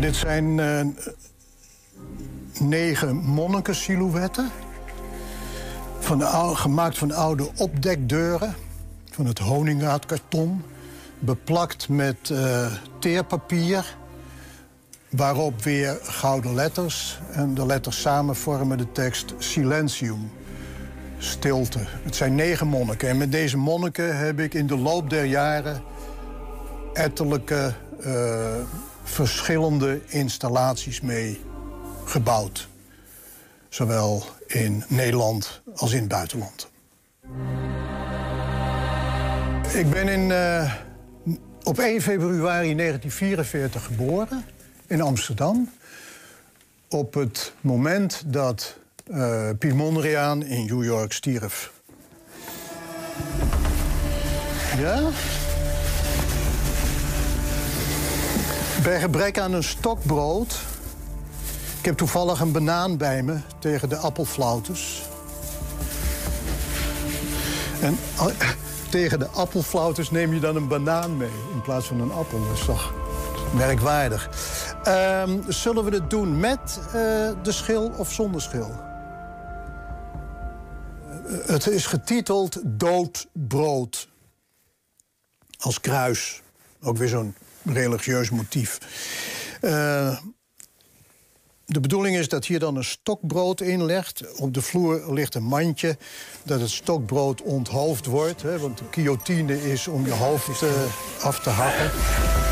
Dit zijn uh, negen monniken-silhouetten. Van gemaakt van oude opdekdeuren. Van het honingraadkarton. Beplakt met uh, teerpapier. Waarop weer gouden letters. En de letters samen vormen de tekst Silentium. Stilte. Het zijn negen monniken. En met deze monniken heb ik in de loop der jaren... ettelijke uh, verschillende installaties mee gebouwd. Zowel in Nederland als in het buitenland. Ik ben in, uh, op 1 februari 1944 geboren in Amsterdam. Op het moment dat uh, Piet Mondriaan in New York stierf. Ja? Bij gebrek aan een stokbrood ik heb toevallig een banaan bij me tegen de appelflauters. En tegen de appelflauters neem je dan een banaan mee in plaats van een appel. Dat is toch merkwaardig. Um, zullen we het doen met uh, de schil of zonder schil? Uh, het is getiteld Dood brood. Als kruis. Ook weer zo'n religieus motief. Uh, de bedoeling is dat hier dan een stokbrood in legt. Op de vloer ligt een mandje dat het stokbrood onthoofd wordt. Hè, want de guillotine is om je hoofd uh, af te hakken.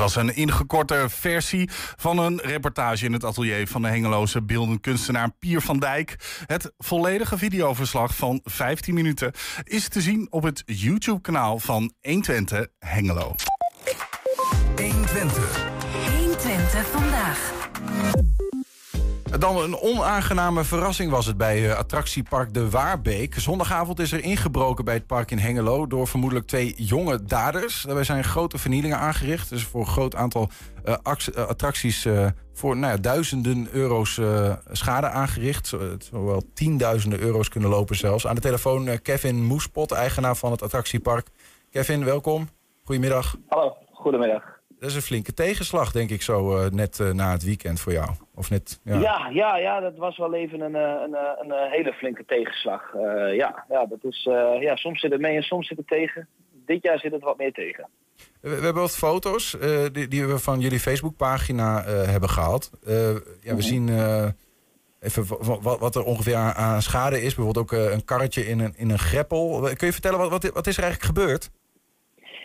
was een ingekorte versie van een reportage in het atelier van de Hengeloze beeldend kunstenaar Pier van Dijk. Het volledige videoverslag van 15 minuten is te zien op het YouTube-kanaal van 120 Hengelo. 120. 120 vandaag. Dan een onaangename verrassing was het bij eh, attractiepark De Waarbeek. Zondagavond is er ingebroken bij het park in Hengelo... door vermoedelijk twee jonge daders. Daarbij zijn grote vernielingen aangericht. Dus voor een groot aantal eh, eh, attracties... voor nou ja, duizenden euro's schade aangericht. Zo- Het zou wel tienduizenden euro's kunnen lopen zelfs. Aan de telefoon Kevin Moespot, eigenaar van het attractiepark. Kevin, welkom. Goedemiddag. Hallo, goedemiddag. Dat is een flinke tegenslag, denk ik zo, eh, net eh, na het weekend voor jou. Of net, ja. Ja, ja, ja, dat was wel even een, eh, een, een, hele flinke tegenslag. Ja, ja, dat is, ja, soms zit het mee en soms zit het tegen. Dit jaar zit het wat meer tegen. We, we hebben wat foto's die, die we van jullie Facebookpagina hebben gehaald. Eh, ja, we zien eh, even wa- wa- wat, wat er ongeveer aan, aan schade is. Bijvoorbeeld ook een karretje in een, in een greppel. Kun je vertellen, wat, wat, wat is er eigenlijk gebeurd?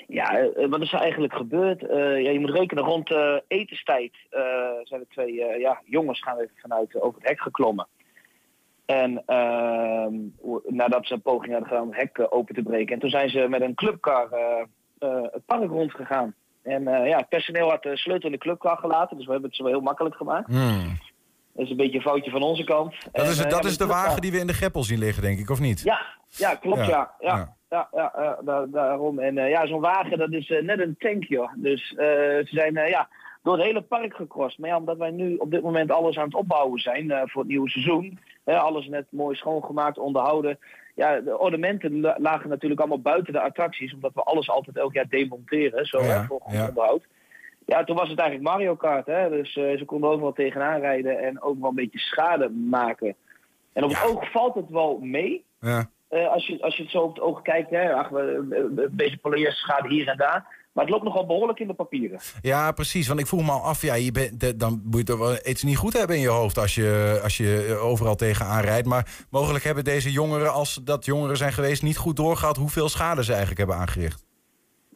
Ja, eh, wat is er eigenlijk gebeurd? Eh, ja, je moet rekenen, rond eh, etenstijd eh, zijn er twee eh, ja, jongens gaan even vanuit eh, over het hek geklommen. En ehm, nadat ze een poging hadden gedaan om het hek eh, open te breken. En toen zijn ze met een clubkar eh, eh, het park rondgegaan. En eh, ja, het personeel had de sleutel in de clubkar gelaten, dus we hebben het ze wel heel makkelijk gemaakt. Dat is een beetje een foutje van onze kant. Dat is, eh, dat ja, is de wagen die we in de greppel zien liggen, denk ik, of niet? Ja, ja klopt, Ja, ja. ja. Ja. daar- daarom. En eh, ja, zo'n wagen, dat is eh, net een tank, joh. Dus eh, ze zijn ja, door het hele park gecrossed. Maar ja, omdat wij nu op dit moment alles aan het opbouwen zijn voor het nieuwe seizoen. Hè, alles net mooi schoongemaakt, onderhouden. Ja, de ornamenten la- lagen natuurlijk allemaal buiten de attracties. Omdat we alles altijd elk jaar demonteren. Zo, Ja, voor ja. onderhoud. Ja, toen was het eigenlijk Mario Kart. Hè? Dus ze konden overal tegenaan rijden en ook wel een beetje schade maken. En op het oog valt het wel mee. Ja. Eh, als, je, als je het zo op het oog kijkt, hè, ach, een beetje hier en daar. Maar het loopt nogal behoorlijk in de papieren. Ja, precies. Want ik vroeg me al af, ja, je bent, de- dan moet je wel iets niet goed hebben in je hoofd als je, als je overal tegenaan rijdt. Maar mogelijk hebben deze jongeren, als dat jongeren zijn geweest, niet goed doorgehad hoeveel schade ze eigenlijk hebben aangericht.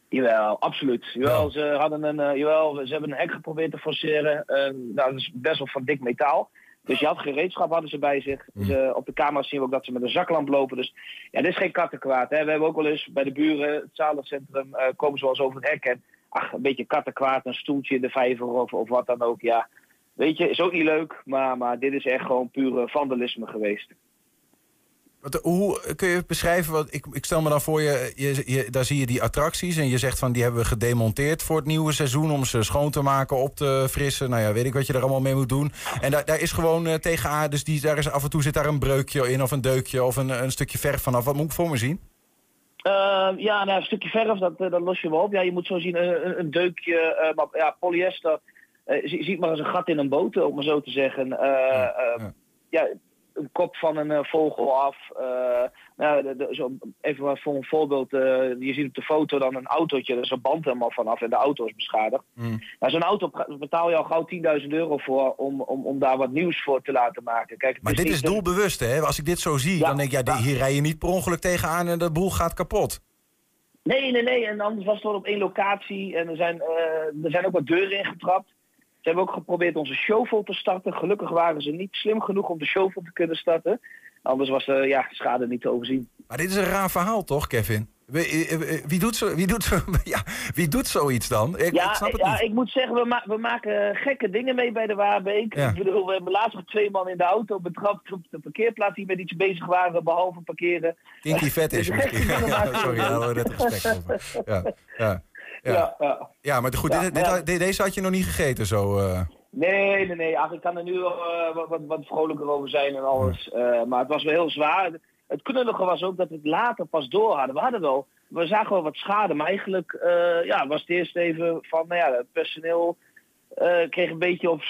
Jawel, absoluut. Jawel, Ja. ze, hadden een, eh, jawel, ze hebben een hek geprobeerd te forceren. Eh, nou, dat is best wel van dik metaal. Dus je had gereedschap hadden ze bij zich. Ze, op de camera zien we ook dat ze met een zaklamp lopen. Dus ja, dit is geen kattenkwaad. Hè. We hebben ook wel eens bij de buren, het zalencentrum, eh, komen ze wel eens over het hek. En ach, een beetje kattenkwaad, een stoeltje in de vijver of, of wat dan ook. Ja, weet je, is ook niet leuk. Maar, maar dit is echt gewoon pure vandalisme geweest. Wat, hoe kun je beschrijven? Wat, ik, ik stel me dan voor je, je, je, daar zie je die attracties en je zegt van die hebben we gedemonteerd voor het nieuwe seizoen om ze schoon te maken, op te frissen. Nou ja, weet ik wat je er allemaal mee moet doen. En daar, daar is gewoon eh, tegenaan, dus die, daar is af en toe zit daar een breukje in of een deukje of een, een stukje verf vanaf. Wat moet ik voor me zien? Ehm, ja, nou, een stukje verf, dat, eh, dat los je wel op. Ja, je moet zo zien, een, een- deukje, eh, maar ja, polyester. eh, zie, ziet maar als een gat in een boot, om maar zo te zeggen. Eh, Ja, eh, ja. ja, een kop van een eh, vogel af. eh, nou, de, de- zo, even voor een voorbeeld. eh, je ziet op de foto dan een autootje, er is een band helemaal vanaf en de auto is beschadigd. Mm. Nou, zo'n auto betaal je al gauw 10.000 euro voor om, om, om daar wat nieuws voor te laten maken. Kijk, Maar dit is doelbewust, hè? Als ik dit zo zie, Ja, dan denk ik, ja, hier rij je niet per ongeluk tegenaan en de boel gaat kapot. Nee, nee, nee. En anders was het wel op één locatie. En er zijn, er zijn ook wat deuren ingetrapt. Ze hebben ook geprobeerd onze shovel te starten. Gelukkig waren ze niet slim genoeg om de shovel te kunnen starten. Anders was de ja, schade niet te overzien. Maar dit is een raar verhaal, toch, Kevin? Wie, eh, eh, wie, doet, zo, wie, doet, zo, ja, wie doet zoiets dan? Ik, Ja, ik snap het ja niet. ik moet zeggen, we, ma- we maken gekke dingen mee bij de Waarbeek. Ja. Ik bedoel, we hebben laatst nog twee man in de auto betrapt op de parkeerplaats die met iets bezig waren, behalve parkeren. Kinky vet is sorry, daar hadden we net gesprek over. Ja, ja, ja. Ja, maar goed, dit, deze had je nog niet gegeten zo. eh. Nee, nee, nee. Ach, ik kan er nu wel eh, wat, wat, wat vrolijker over zijn en alles. Eh, maar het was wel heel zwaar. Het knullige was ook dat we het later pas door hadden. We hadden wel we zagen wel wat schade, maar eigenlijk ja, was het eerst even van, nou ja, het personeel kreeg een beetje op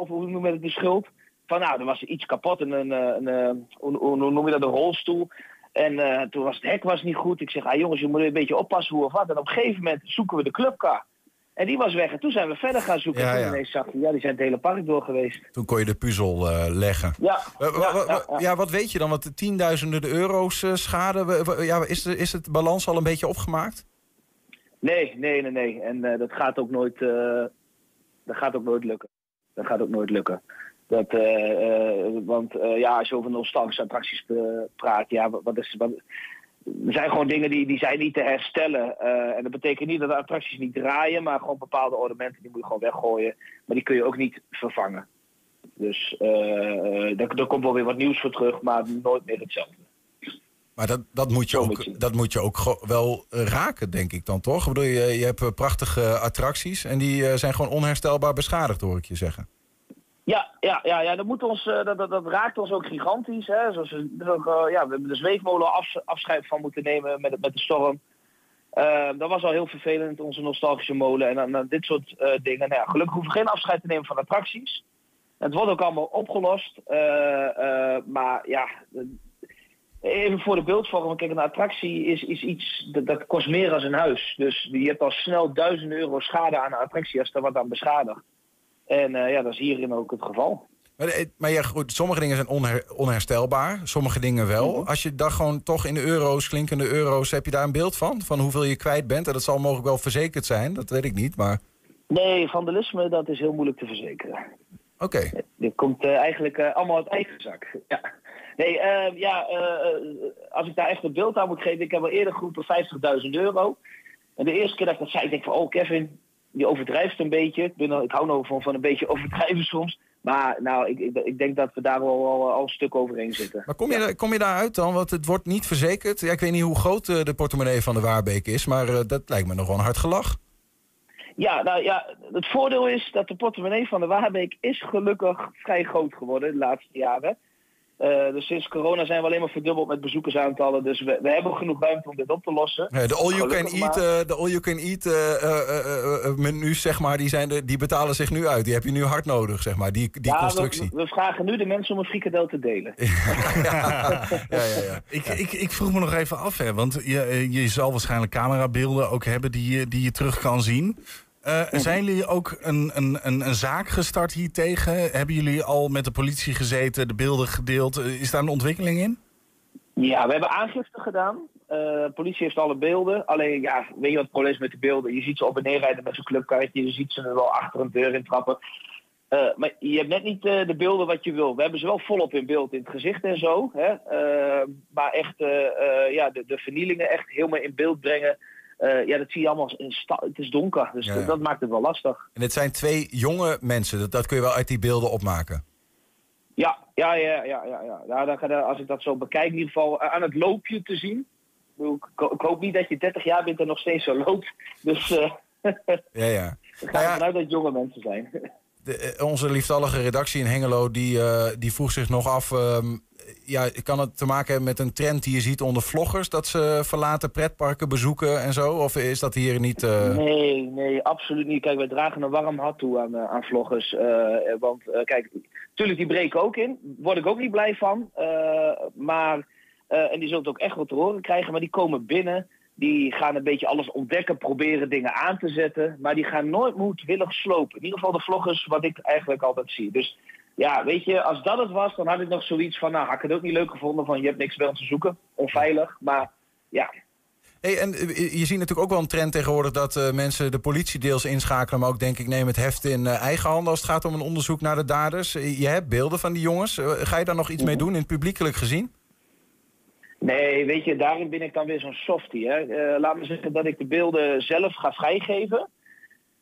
of hoe noem je het, de schuld. Van nou, er was iets kapot, een, een, een, een hoe noem je dat, een rolstoel. En eh, toen was het hek was niet goed. Ik zeg, ah jongens, je moet een beetje oppassen hoe of wat. En op een gegeven moment zoeken we de clubcar. En die was weg. En toen zijn we verder gaan zoeken. Ja, en ja. toen ineens zag je, ja, die zijn het hele park door geweest. Toen kon je de puzzel eh, leggen. Ja, wa- ja, ja, ja. ja, wat weet je dan? Wat tienduizenden euro's eh, schade? Ja, is, de, is het balans al een beetje opgemaakt? Nee, nee, nee, nee. En eh, dat gaat ook nooit, eh, dat gaat ook nooit lukken. Dat gaat ook nooit lukken. Dat, eh, eh, want eh, ja, als je over nostalgische attracties praat, ja, wat, is, wat, er zijn gewoon dingen die, die zijn niet te herstellen. Eh, en dat betekent niet dat de attracties niet draaien, maar gewoon bepaalde ornamenten die moet je gewoon weggooien. Maar die kun je ook niet vervangen. Dus eh, daar, daar komt wel weer wat nieuws voor terug, maar nooit meer hetzelfde. Maar dat, dat, moet, je Zo ook, dat moet je ook wel raken, denk ik dan toch? Ik bedoel, je, je hebt prachtige attracties en die zijn gewoon onherstelbaar beschadigd, hoor ik je zeggen. Ja, ja, ja, ja dat, ons, eh, dat, dat, raakt ons ook gigantisch. Hè? Zoals we, ook, eh, ja, we hebben de zweefmolen afs- afscheid van moeten nemen met, met de storm. Eh, dat was al heel vervelend, onze nostalgische molen. En dan, dit soort eh, dingen. Nou gelukkig hoeven we geen afscheid te nemen van attracties. Het wordt ook allemaal opgelost. Maar ja, even voor de beeldvorming. Kijk, een attractie is, is iets dat, kost meer dan een huis. Dus je hebt al snel duizenden euro schade aan een attractie als er wat aan beschadigt. En eh, ja, dat is hierin ook het geval. Maar, eh, maar ja, goed, sommige dingen zijn onher- onherstelbaar, sommige dingen wel. Mhm. Als je dan gewoon toch in de euro's, klinkende euro's, heb je daar een beeld van? Van hoeveel je kwijt bent? En dat zal mogelijk wel verzekerd zijn, dat weet ik niet, maar Nee, vandalisme, dat is heel moeilijk te verzekeren. oké. Dit komt eh, eigenlijk eh, allemaal uit eigen zak. Ja. Nee, eh, ja, eh, als ik daar echt een beeld aan moet geven, ik heb al eerder geroepen 50.000 euro. En de eerste keer dat ik dat zei, ik denk van, oh Kevin, die overdrijft een beetje. Ik, ben, ik hou nou van, van een beetje overdrijven soms. Maar nou, ik, ik, ik denk dat we daar wel al, al een stuk overheen zitten. Maar kom je, daar- kom je daaruit dan? Want het wordt niet verzekerd. Ja, ik weet niet hoe groot eh, de portemonnee van de Waarbeek is, maar eh, dat lijkt me nog wel een hard gelach. Ja, nou ja, het voordeel is dat de portemonnee van de Waarbeek is gelukkig vrij groot geworden de laatste jaren. Eh, dus sinds corona zijn we alleen maar verdubbeld met bezoekersaantallen. Dus we, we hebben genoeg ruimte om dit op te lossen. De all you can Gelukkig eat, maar. eh, de all you can eat eh, eh, eh, eh, menus, zeg maar, die, zijn de, die betalen zich nu uit. Die heb je nu hard nodig, zeg maar, die, die ja, constructie. we, we vragen nu de mensen om een frikadel te delen. ja, ja, ja. Ik, ik, ik vroeg me nog even af, hè, want je, je zal waarschijnlijk camerabeelden ook hebben die je, die je terug kan zien. Eh, zijn jullie ook een, een, een, een zaak gestart hier tegen? Hebben jullie al met de politie gezeten, de beelden gedeeld? Eh, Is daar een ontwikkeling in? Ja, we hebben aangifte gedaan. De politie heeft alle beelden. Alleen, ja, weet je wat het probleem is met de beelden? Je ziet ze op en neer rijden met zo'n clubkarretje. Je ziet ze er wel achter een deur in trappen. Maar je hebt net niet de beelden wat je wil. We hebben ze wel volop in beeld in het gezicht en zo. Hè? Maar echt ja, de, de vernielingen echt helemaal in beeld brengen. Eh, ja, dat zie je allemaal. Het is donker, dus Ja, dat, ja. dat maakt het wel lastig. En het zijn twee jonge mensen, dat, dat kun je wel uit die beelden opmaken. Ja, ja, ja, ja, ja. ja. ja dan als ik dat zo bekijk, in ieder geval eh, aan het loopje te zien. Ik, hoop niet dat je 30 jaar bent en nog steeds zo loopt. Dus eh Ja, ja. ga Nou ja, ervan uit dat het jonge mensen zijn. De, onze lieftallige redactie in Hengelo die, eh, die vroeg zich nog af... ehm, ja, kan het te maken hebben met een trend die je ziet onder vloggers... dat ze verlaten pretparken bezoeken en zo? Of is dat hier niet... eh, Nee, nee, absoluut niet. Kijk, wij dragen een warm hart toe aan, eh, aan vloggers. eh, want kijk, tuurlijk, die breken ook in. Word ik ook niet blij van. Maar, en die zullen het ook echt wel te horen krijgen. Maar die komen binnen. Die gaan een beetje alles ontdekken, proberen dingen aan te zetten. Maar die gaan nooit moedwillig slopen. In ieder geval de vloggers, wat ik eigenlijk altijd zie. Dus ja, weet je, als dat het was, dan had ik nog zoiets van... Nou, had ik het ook niet leuk gevonden van je hebt niks bij ons te zoeken. Onveilig. Maar ja, Hey, en eh, je ziet natuurlijk ook wel een trend tegenwoordig dat eh, mensen de politie deels inschakelen, maar ook denk ik neem het heft in eh, eigen handen als het gaat om een onderzoek naar de daders. Je hebt beelden van die jongens. Ga je daar nog iets mee doen in het publiekelijk gezien? Nee, weet je, daarin ben ik dan weer zo'n softie. Hè. Laat me zeggen dat ik de beelden zelf ga vrijgeven.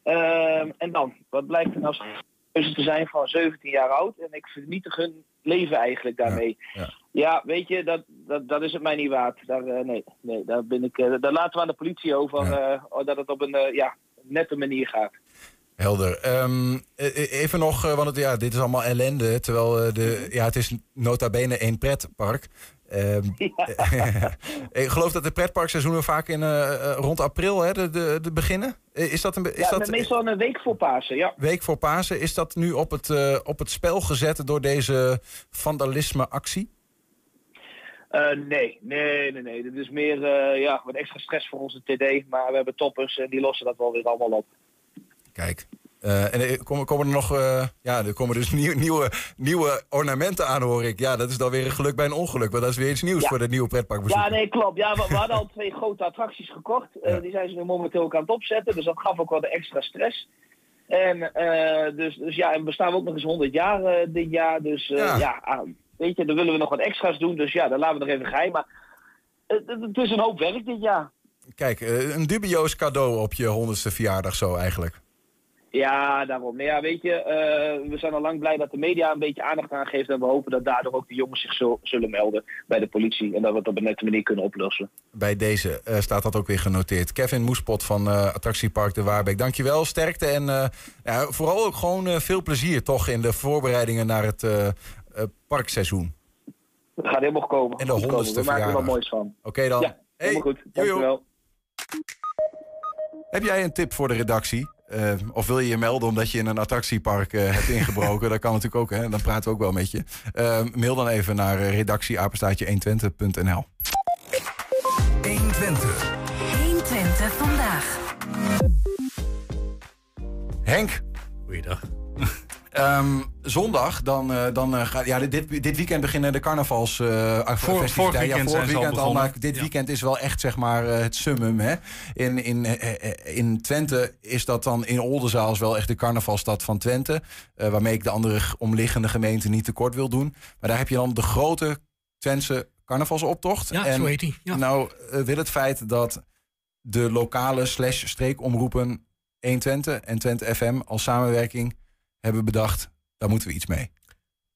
Ehm, en dan, wat blijkt er nou keuze te zijn van 17 jaar oud. En ik vernietig hun leven eigenlijk daarmee. Ja, Ja, ja. weet je, dat, dat, dat is het mij niet waard. Daar, eh, nee, nee, daar, ben ik, eh, daar laten we aan de politie over Ja. eh, dat het op een ja, nette manier gaat. Helder. Ehm, eh, even nog, want het, ja, dit is allemaal ellende. Terwijl de, ja, het is nota bene één pretpark. Ehm, ik geloof dat de pretparkseizoenen vaak in, eh, eh, rond april hè, de, de, de beginnen. Eh, Is dat een, is Ja, dat meestal een week voor Pasen, ja. week voor Pasen? Is dat nu op het, op het spel gezet door deze vandalisme-actie? Nee, nee, nee, nee. Dit is meer ja, wat extra stress voor onze TD. Maar we hebben toppers en die lossen dat wel weer allemaal op. Kijk. Eh, en er komen, komen er nog, eh, ja, er komen dus nieuw- nieuwe, nieuwe ornamenten aan, hoor ik. Ja, dat is dan weer een geluk bij een ongeluk, want dat is weer iets nieuws Ja. voor de nieuwe pretparkbezoek. Ja, nee, klopt. Ja, we, we hadden al twee grote attracties gekocht. Eh. Die zijn ze nu momenteel ook aan het opzetten. Dus dat gaf ook wel de extra stress. En dus, dus ja, en we staan ook nog eens 100 jaar dit jaar. Dus Ja. ja, ah, weet je, dan willen we nog wat extra's doen. Dus ja, dan laten we nog even geheim. Maar het, is een hoop werk dit jaar. Kijk, een dubieus cadeau op je honderdste verjaardag zo eigenlijk. Ja, daarom. Nou ja, weet je, eh, we zijn al lang blij dat de media een beetje aandacht aan geeft. En we hopen dat daardoor ook de jongens zich zo, zullen melden bij de politie. En dat we het op een nette manier kunnen oplossen. Bij deze eh, staat dat ook weer genoteerd. Kevin Moespot van eh, Attractiepark de Waarbeek. Dankjewel, sterkte en ja, vooral ook gewoon veel plezier toch in de voorbereidingen naar het parkseizoen. Het gaat helemaal komen. En de honderdste We maken er wat verjaardag. moois van. Oké dan. Ja, helemaal goed. Dankjewel. Heb jij een tip voor de redactie? Eh, of wil je je melden omdat je in een attractiepark eh, hebt ingebroken? dat kan natuurlijk ook, hè? dan praten we ook wel met je. Eh, mail dan even naar eh, redactieapenstaatje120.nl. 120. 120 vandaag. Henk, Goeiedag. Ehm, zondag, dan, eh, dan eh, gaat. Ja, dit, dit weekend beginnen de carnavals. eh festiviteiten. vorig ja, weekend vorig al weekend al. begonnen. Maar dit Ja. weekend is wel echt zeg maar het summum. Hè? In, in, in Twente is dat dan in Oldenzaal is wel echt de carnavalstad van Twente. waarmee ik de andere omliggende gemeenten niet tekort wil doen. Maar daar heb je dan de grote Twentse carnavalsoptocht. Ja, En zo heet. Ja. Nou, wil het feit dat de lokale slash streekomroepen 120 en Twente FM als samenwerking hebben bedacht, daar moeten we iets mee.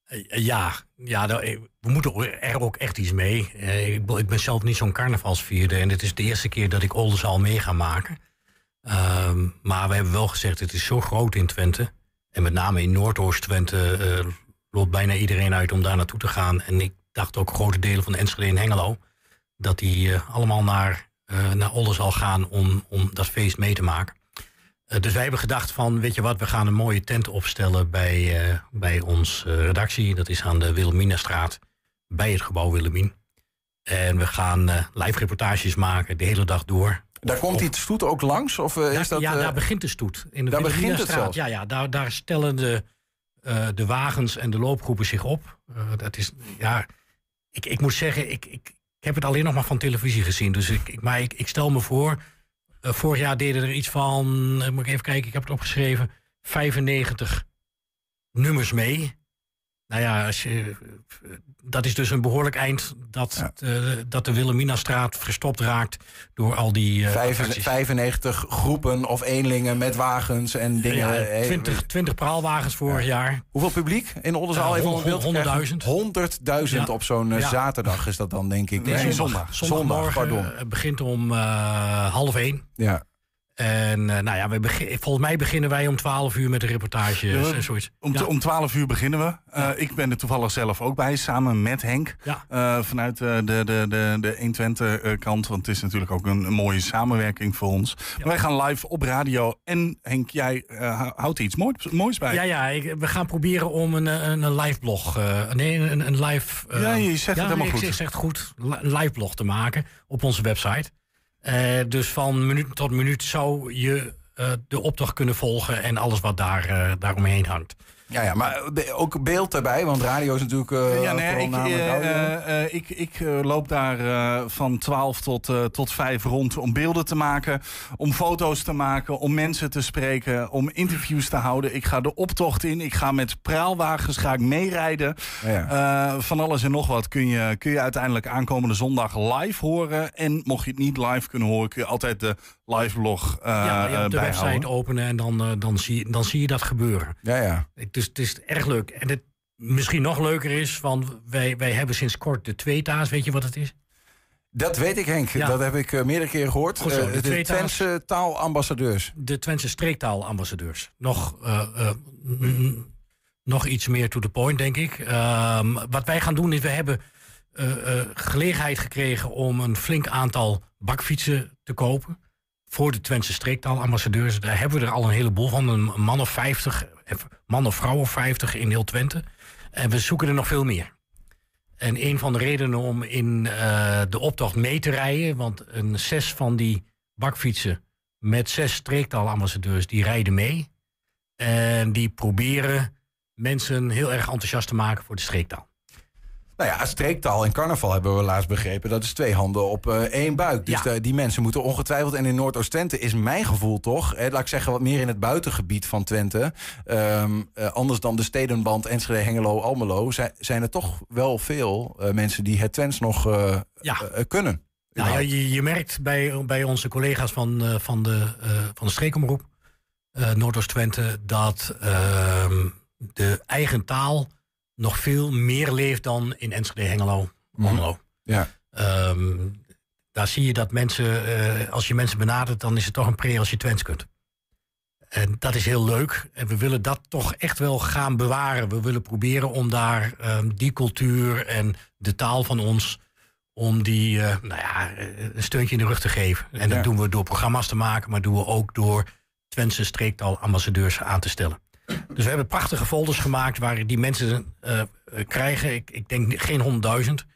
Eh, Ja, ja daar- eh, we moeten er ook echt iets mee. Eh, Ik ben- zelf niet zo'n carnavalsvierder en het is de eerste keer dat ik Oldenzaal mee ga maken. Ehm, maar we hebben wel gezegd, het is zo groot in Twente. En met name in Noordoost-Twente eh, loopt bijna iedereen uit om daar naartoe te gaan. En ik dacht ook grote delen van Enschede en Hengelo... dat die eh, allemaal naar, eh naar Oldenzaal gaan om, om dat feest mee te maken. Eh, dus wij hebben gedacht van, weet je wat, we gaan een mooie tent opstellen bij, eh, bij ons eh, redactie. Dat is aan de Wilhelminastraat, bij het gebouw Wilhelmien. En we gaan live reportages maken de hele dag door. Daar komt die stoet ook langs? Of Daar- is dat, ja, daar begint de stoet. In de daar begint het zelfs? Ja, ja daar, daar stellen de, de wagens en de loopgroepen zich op. Dat is, ja, ik, ik moet zeggen, ik, ik, ik heb het alleen nog maar van televisie gezien. Dus ik, ik, maar ik, ik stel me voor, eh, vorig jaar deden er iets van, eh, moet ik even kijken, ik heb het opgeschreven, 95 nummers mee. Nou ja, als je, eh, dat is dus een behoorlijk eind dat, eh, dat de Wilhelminastraat verstopt raakt door al die eh, vijf- attracties. 95 groepen of eenlingen met wagens en dingen? Ja, Eh, 20, 20 praalwagens vorig jaar. Hoeveel publiek in Oldenzaal? Ja, even om hon- een beeld te krijgen? 100.000. 100.000 Ja. op zo'n eh, zaterdag is dat dan, denk ik. Nee, zondag. Zondag, pardon. eh, begint om eh, half één. Ja. En eh, nou ja, we volgens mij beginnen wij om 12 uur met de reportage Ja, en zoiets. Om, ja. om 12 uur beginnen we. Eh, Ik ben er toevallig zelf ook bij, samen met Henk. Eh, vanuit de, de, de, de 120 eh, kant. Want het is natuurlijk ook een, een mooie samenwerking voor ons. Maar wij gaan live op radio. En Henk, jij hou- houdt iets moois, moois bij. Ja, ja ik- we gaan proberen om een, een, een live blog. nee, een, een live. Ja, je zegt het helemaal ik goed. zeg- zeg het goed. live blog te maken op onze website. Eh, dus van minuut tot minuut zou je eh, de optocht kunnen volgen en alles wat daar, eh, daaromheen hangt. Ja, ja, maar ook beeld erbij, want radio is natuurlijk eh Ja, nee, ik, eh, audio. eh, ik, ik eh, loop daar van 12 tot, tot 5 rond om beelden te maken, om foto's te maken, om mensen te spreken, om interviews te houden. Ik ga de optocht in, ik ga met praalwagens ga ik meerijden. Ja, van alles en nog wat kun je, kun je uiteindelijk aankomende zondag live horen. En mocht je het niet live kunnen horen, kun je altijd de live blog eh ja, ja, eh, op de bijhouden. website openen en dan, eh, dan, zie, dan zie je dat gebeuren. ja, ja. Het is, het is erg leuk. En het misschien nog leuker is, want wij, wij hebben sinds kort de tweeta's. Weet je wat het is? Dat weet ik, Henk. Ja. Dat heb ik eh, meerdere keren gehoord. Goed zo, Eh, de de. Twentse taalambassadeurs. De Twentse streektaalambassadeurs. Nog, eh, eh, mm, nog iets meer to the point, denk ik. Ehm, wat wij gaan doen is, we hebben eh, eh, gelegenheid gekregen om een flink aantal bakfietsen te kopen. Voor de Twentse streektaalambassadeurs. Daar hebben we er al een heleboel van. Een man of 50, eh, man of of 50 in heel Twente. En we zoeken er nog veel meer. En een van de redenen om in eh, de optocht mee te rijden, want een zes van die bakfietsen met zes streektaalambassadeurs, die rijden mee. En die proberen mensen heel erg enthousiast te maken voor de streektaal. Nou ja, streektaal en carnaval hebben we laatst begrepen. Dat is twee handen op eh, één buik. Dus Ja. de- die mensen moeten ongetwijfeld. En in Noordoost-Twente is mijn gevoel toch... Eh, laat ik zeggen, wat meer in het buitengebied van Twente. Ehm, eh, anders dan de stedenband Enschede, Hengelo, Almelo... Zijn, zijn er toch wel veel eh, mensen die het Twents nog eh, Ja. eh, kunnen. Nou ja, je, je merkt bij, bij onze collega's van, eh, van, de, eh, van de streekomroep eh Noordoost-Twente dat ehm, de eigen taal nog veel meer leeft dan in Enschede, Hengelo, Almelo. Ja. Ehm, daar zie je dat mensen, eh, als je mensen benadert, dan is het toch een pre als je Twents kunt. En dat is heel leuk. En we willen dat toch echt wel gaan bewaren. We willen proberen om daar ehm, die cultuur en de taal van ons om die eh, nou ja, eh, een steuntje in de rug te geven. En dat Ja. doen we door programma's te maken, maar doen we ook door Twentse streektaalambassadeurs aan te stellen. Dus we hebben prachtige folders gemaakt waar die mensen eh, eh, krijgen. Ik, ik denk geen honderdduizend,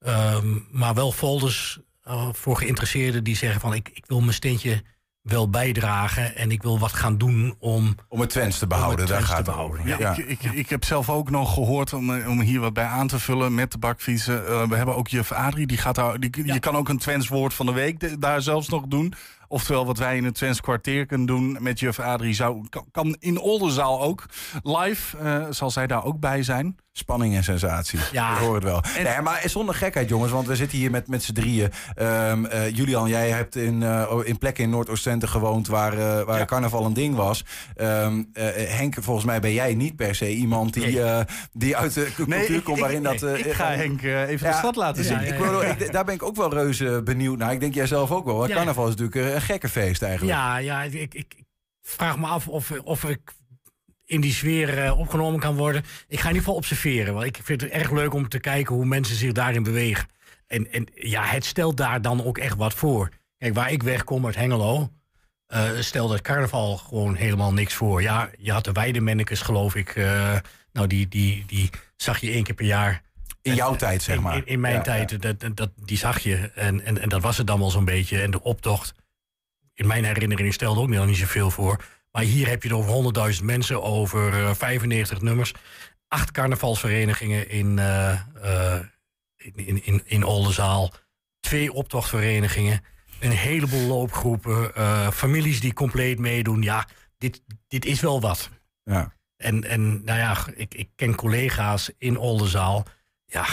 ehm, maar wel folders eh, voor geïnteresseerden die zeggen van ik, ik wil mijn steentje wel bijdragen en ik wil wat gaan doen om Om het Twents te behouden, daar gaat het behouden, Ja. Ik, ik, ik heb zelf ook nog gehoord, om, eh, om hier wat bij aan te vullen met de bakfietsen. eh, we hebben ook juf Adrie, die gaat daar, die, je kan ook een Twents woord van de week de- daar zelfs nog doen. Oftewel wat wij in het Twents kwartier kunnen doen met juf Adrie zou, kan, in Oldenzaal ook. Live eh, zal zij daar ook bij zijn. Spanning en sensatie. Ja. Ik hoor het wel. Nee, maar zonder gekheid, jongens, want we zitten hier met, met z'n drieën. Ehm, eh, Julian, jij hebt in, eh, in plekken in Noordoost-Twente gewoond waar, waar Ja. carnaval een ding was. Ehm, eh, Henk, volgens mij ben jij niet per se iemand die, die uit de cultuur komt waarin dat... ik ga Henk even Ja. de stad laten zien. ja, ik daar ben ik ook wel reuze benieuwd naar. Ik denk jij zelf ook wel. Carnaval is natuurlijk gekke feest eigenlijk. Ja, ja ik, ik, vraag me af of, of ik in die sfeer eh, opgenomen kan worden. Ik ga in ieder geval observeren. Want ik vind het erg leuk om te kijken hoe mensen zich daarin bewegen. En, en ja, het stelt daar dan ook echt wat voor. Kijk, waar ik wegkom uit Hengelo... eh stelde het carnaval gewoon helemaal niks voor. Ja, je had de weidemennekes, geloof ik. eh, nou, die, die, die zag je één keer per jaar. In jouw tijd, zeg maar. In, in mijn Ja, tijd, dat, dat, die zag je. En, en, en dat was het dan wel zo'n beetje. En de optocht, in mijn herinnering stelde ook nog niet zoveel voor. Maar hier heb je het over 100.000 mensen, over eh, 95 nummers. Acht carnavalsverenigingen in, eh, eh, in, in, in, in Oldenzaal. Twee optochtverenigingen. Een heleboel loopgroepen. eh, families die compleet meedoen. Ja, dit, dit is wel wat. Ja. En, en nou ja, ik, ik ken collega's in Oldenzaal. Ja,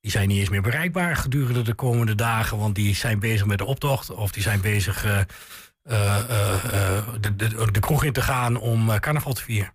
die zijn niet eens meer bereikbaar gedurende de komende dagen. Want die zijn bezig met de optocht. Of die zijn bezig eh, eh, eh, eh, de, de, de kroeg in te gaan om eh, carnaval te vieren.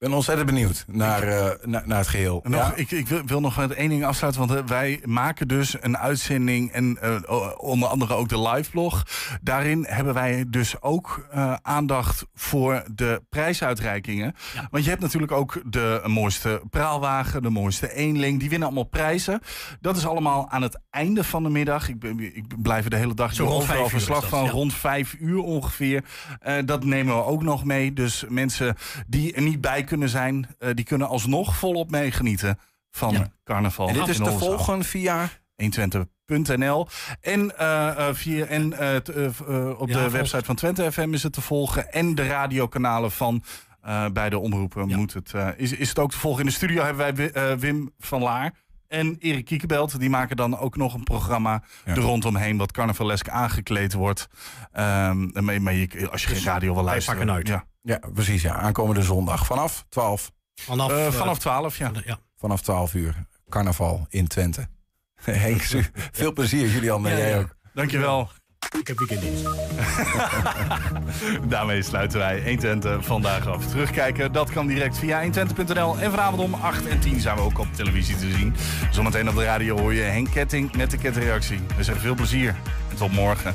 Ik ben ontzettend benieuwd naar, eh, naar, naar het geheel. Nog, Ja? Ik, ik wil, wil nog met één ding afsluiten. Want eh, wij maken dus een uitzending en eh, onder andere ook de live blog. Daarin hebben wij dus ook eh, aandacht voor de prijsuitreikingen. Ja. Want je hebt natuurlijk ook de mooiste praalwagen, de mooiste eenling. Die winnen allemaal prijzen. Dat is allemaal aan het einde van de middag. Ik, ben, ik blijf er de hele dag Zo rond vijf verslag van. ja. Rond vijf uur ongeveer. Eh, dat nemen we ook nog mee. Dus mensen die er niet bij kunnen zijn, eh, die kunnen alsnog volop meegenieten van Ja. carnaval. En dit is te volgen via... 120.nl. En, eh, eh, via, en eh, op Ja, de website van Twente FM is het te volgen. En de radiokanalen van beide omroepen Ja. moet het, is, is het ook te volgen. In de studio hebben wij Wi- Wim van Laar en Erik Kiekebelt. Die maken dan ook nog een programma Ja. er rondomheen... wat carnavalesk aangekleed wordt. Ehm, maar, je, als je geen radio wil wij luisteren... pakken uit. Ja. Ja, precies. Ja. Aankomende zondag vanaf 12, Vanaf, Eh, eh, vanaf 12, ja. ja. vanaf 12 uur. Carnaval in Twente. Henk, veel plezier. Julian en Ja, jij ja. ook. Dankjewel. Ik heb weekenddienst. Daarmee sluiten wij 120 vandaag af. Terugkijken, dat kan direct via 120.nl. En vanavond om 8 en 10 zijn we ook op televisie te zien. Zometeen op de radio hoor je Henk Ketting met de ketreactie. We zeggen veel plezier en tot morgen.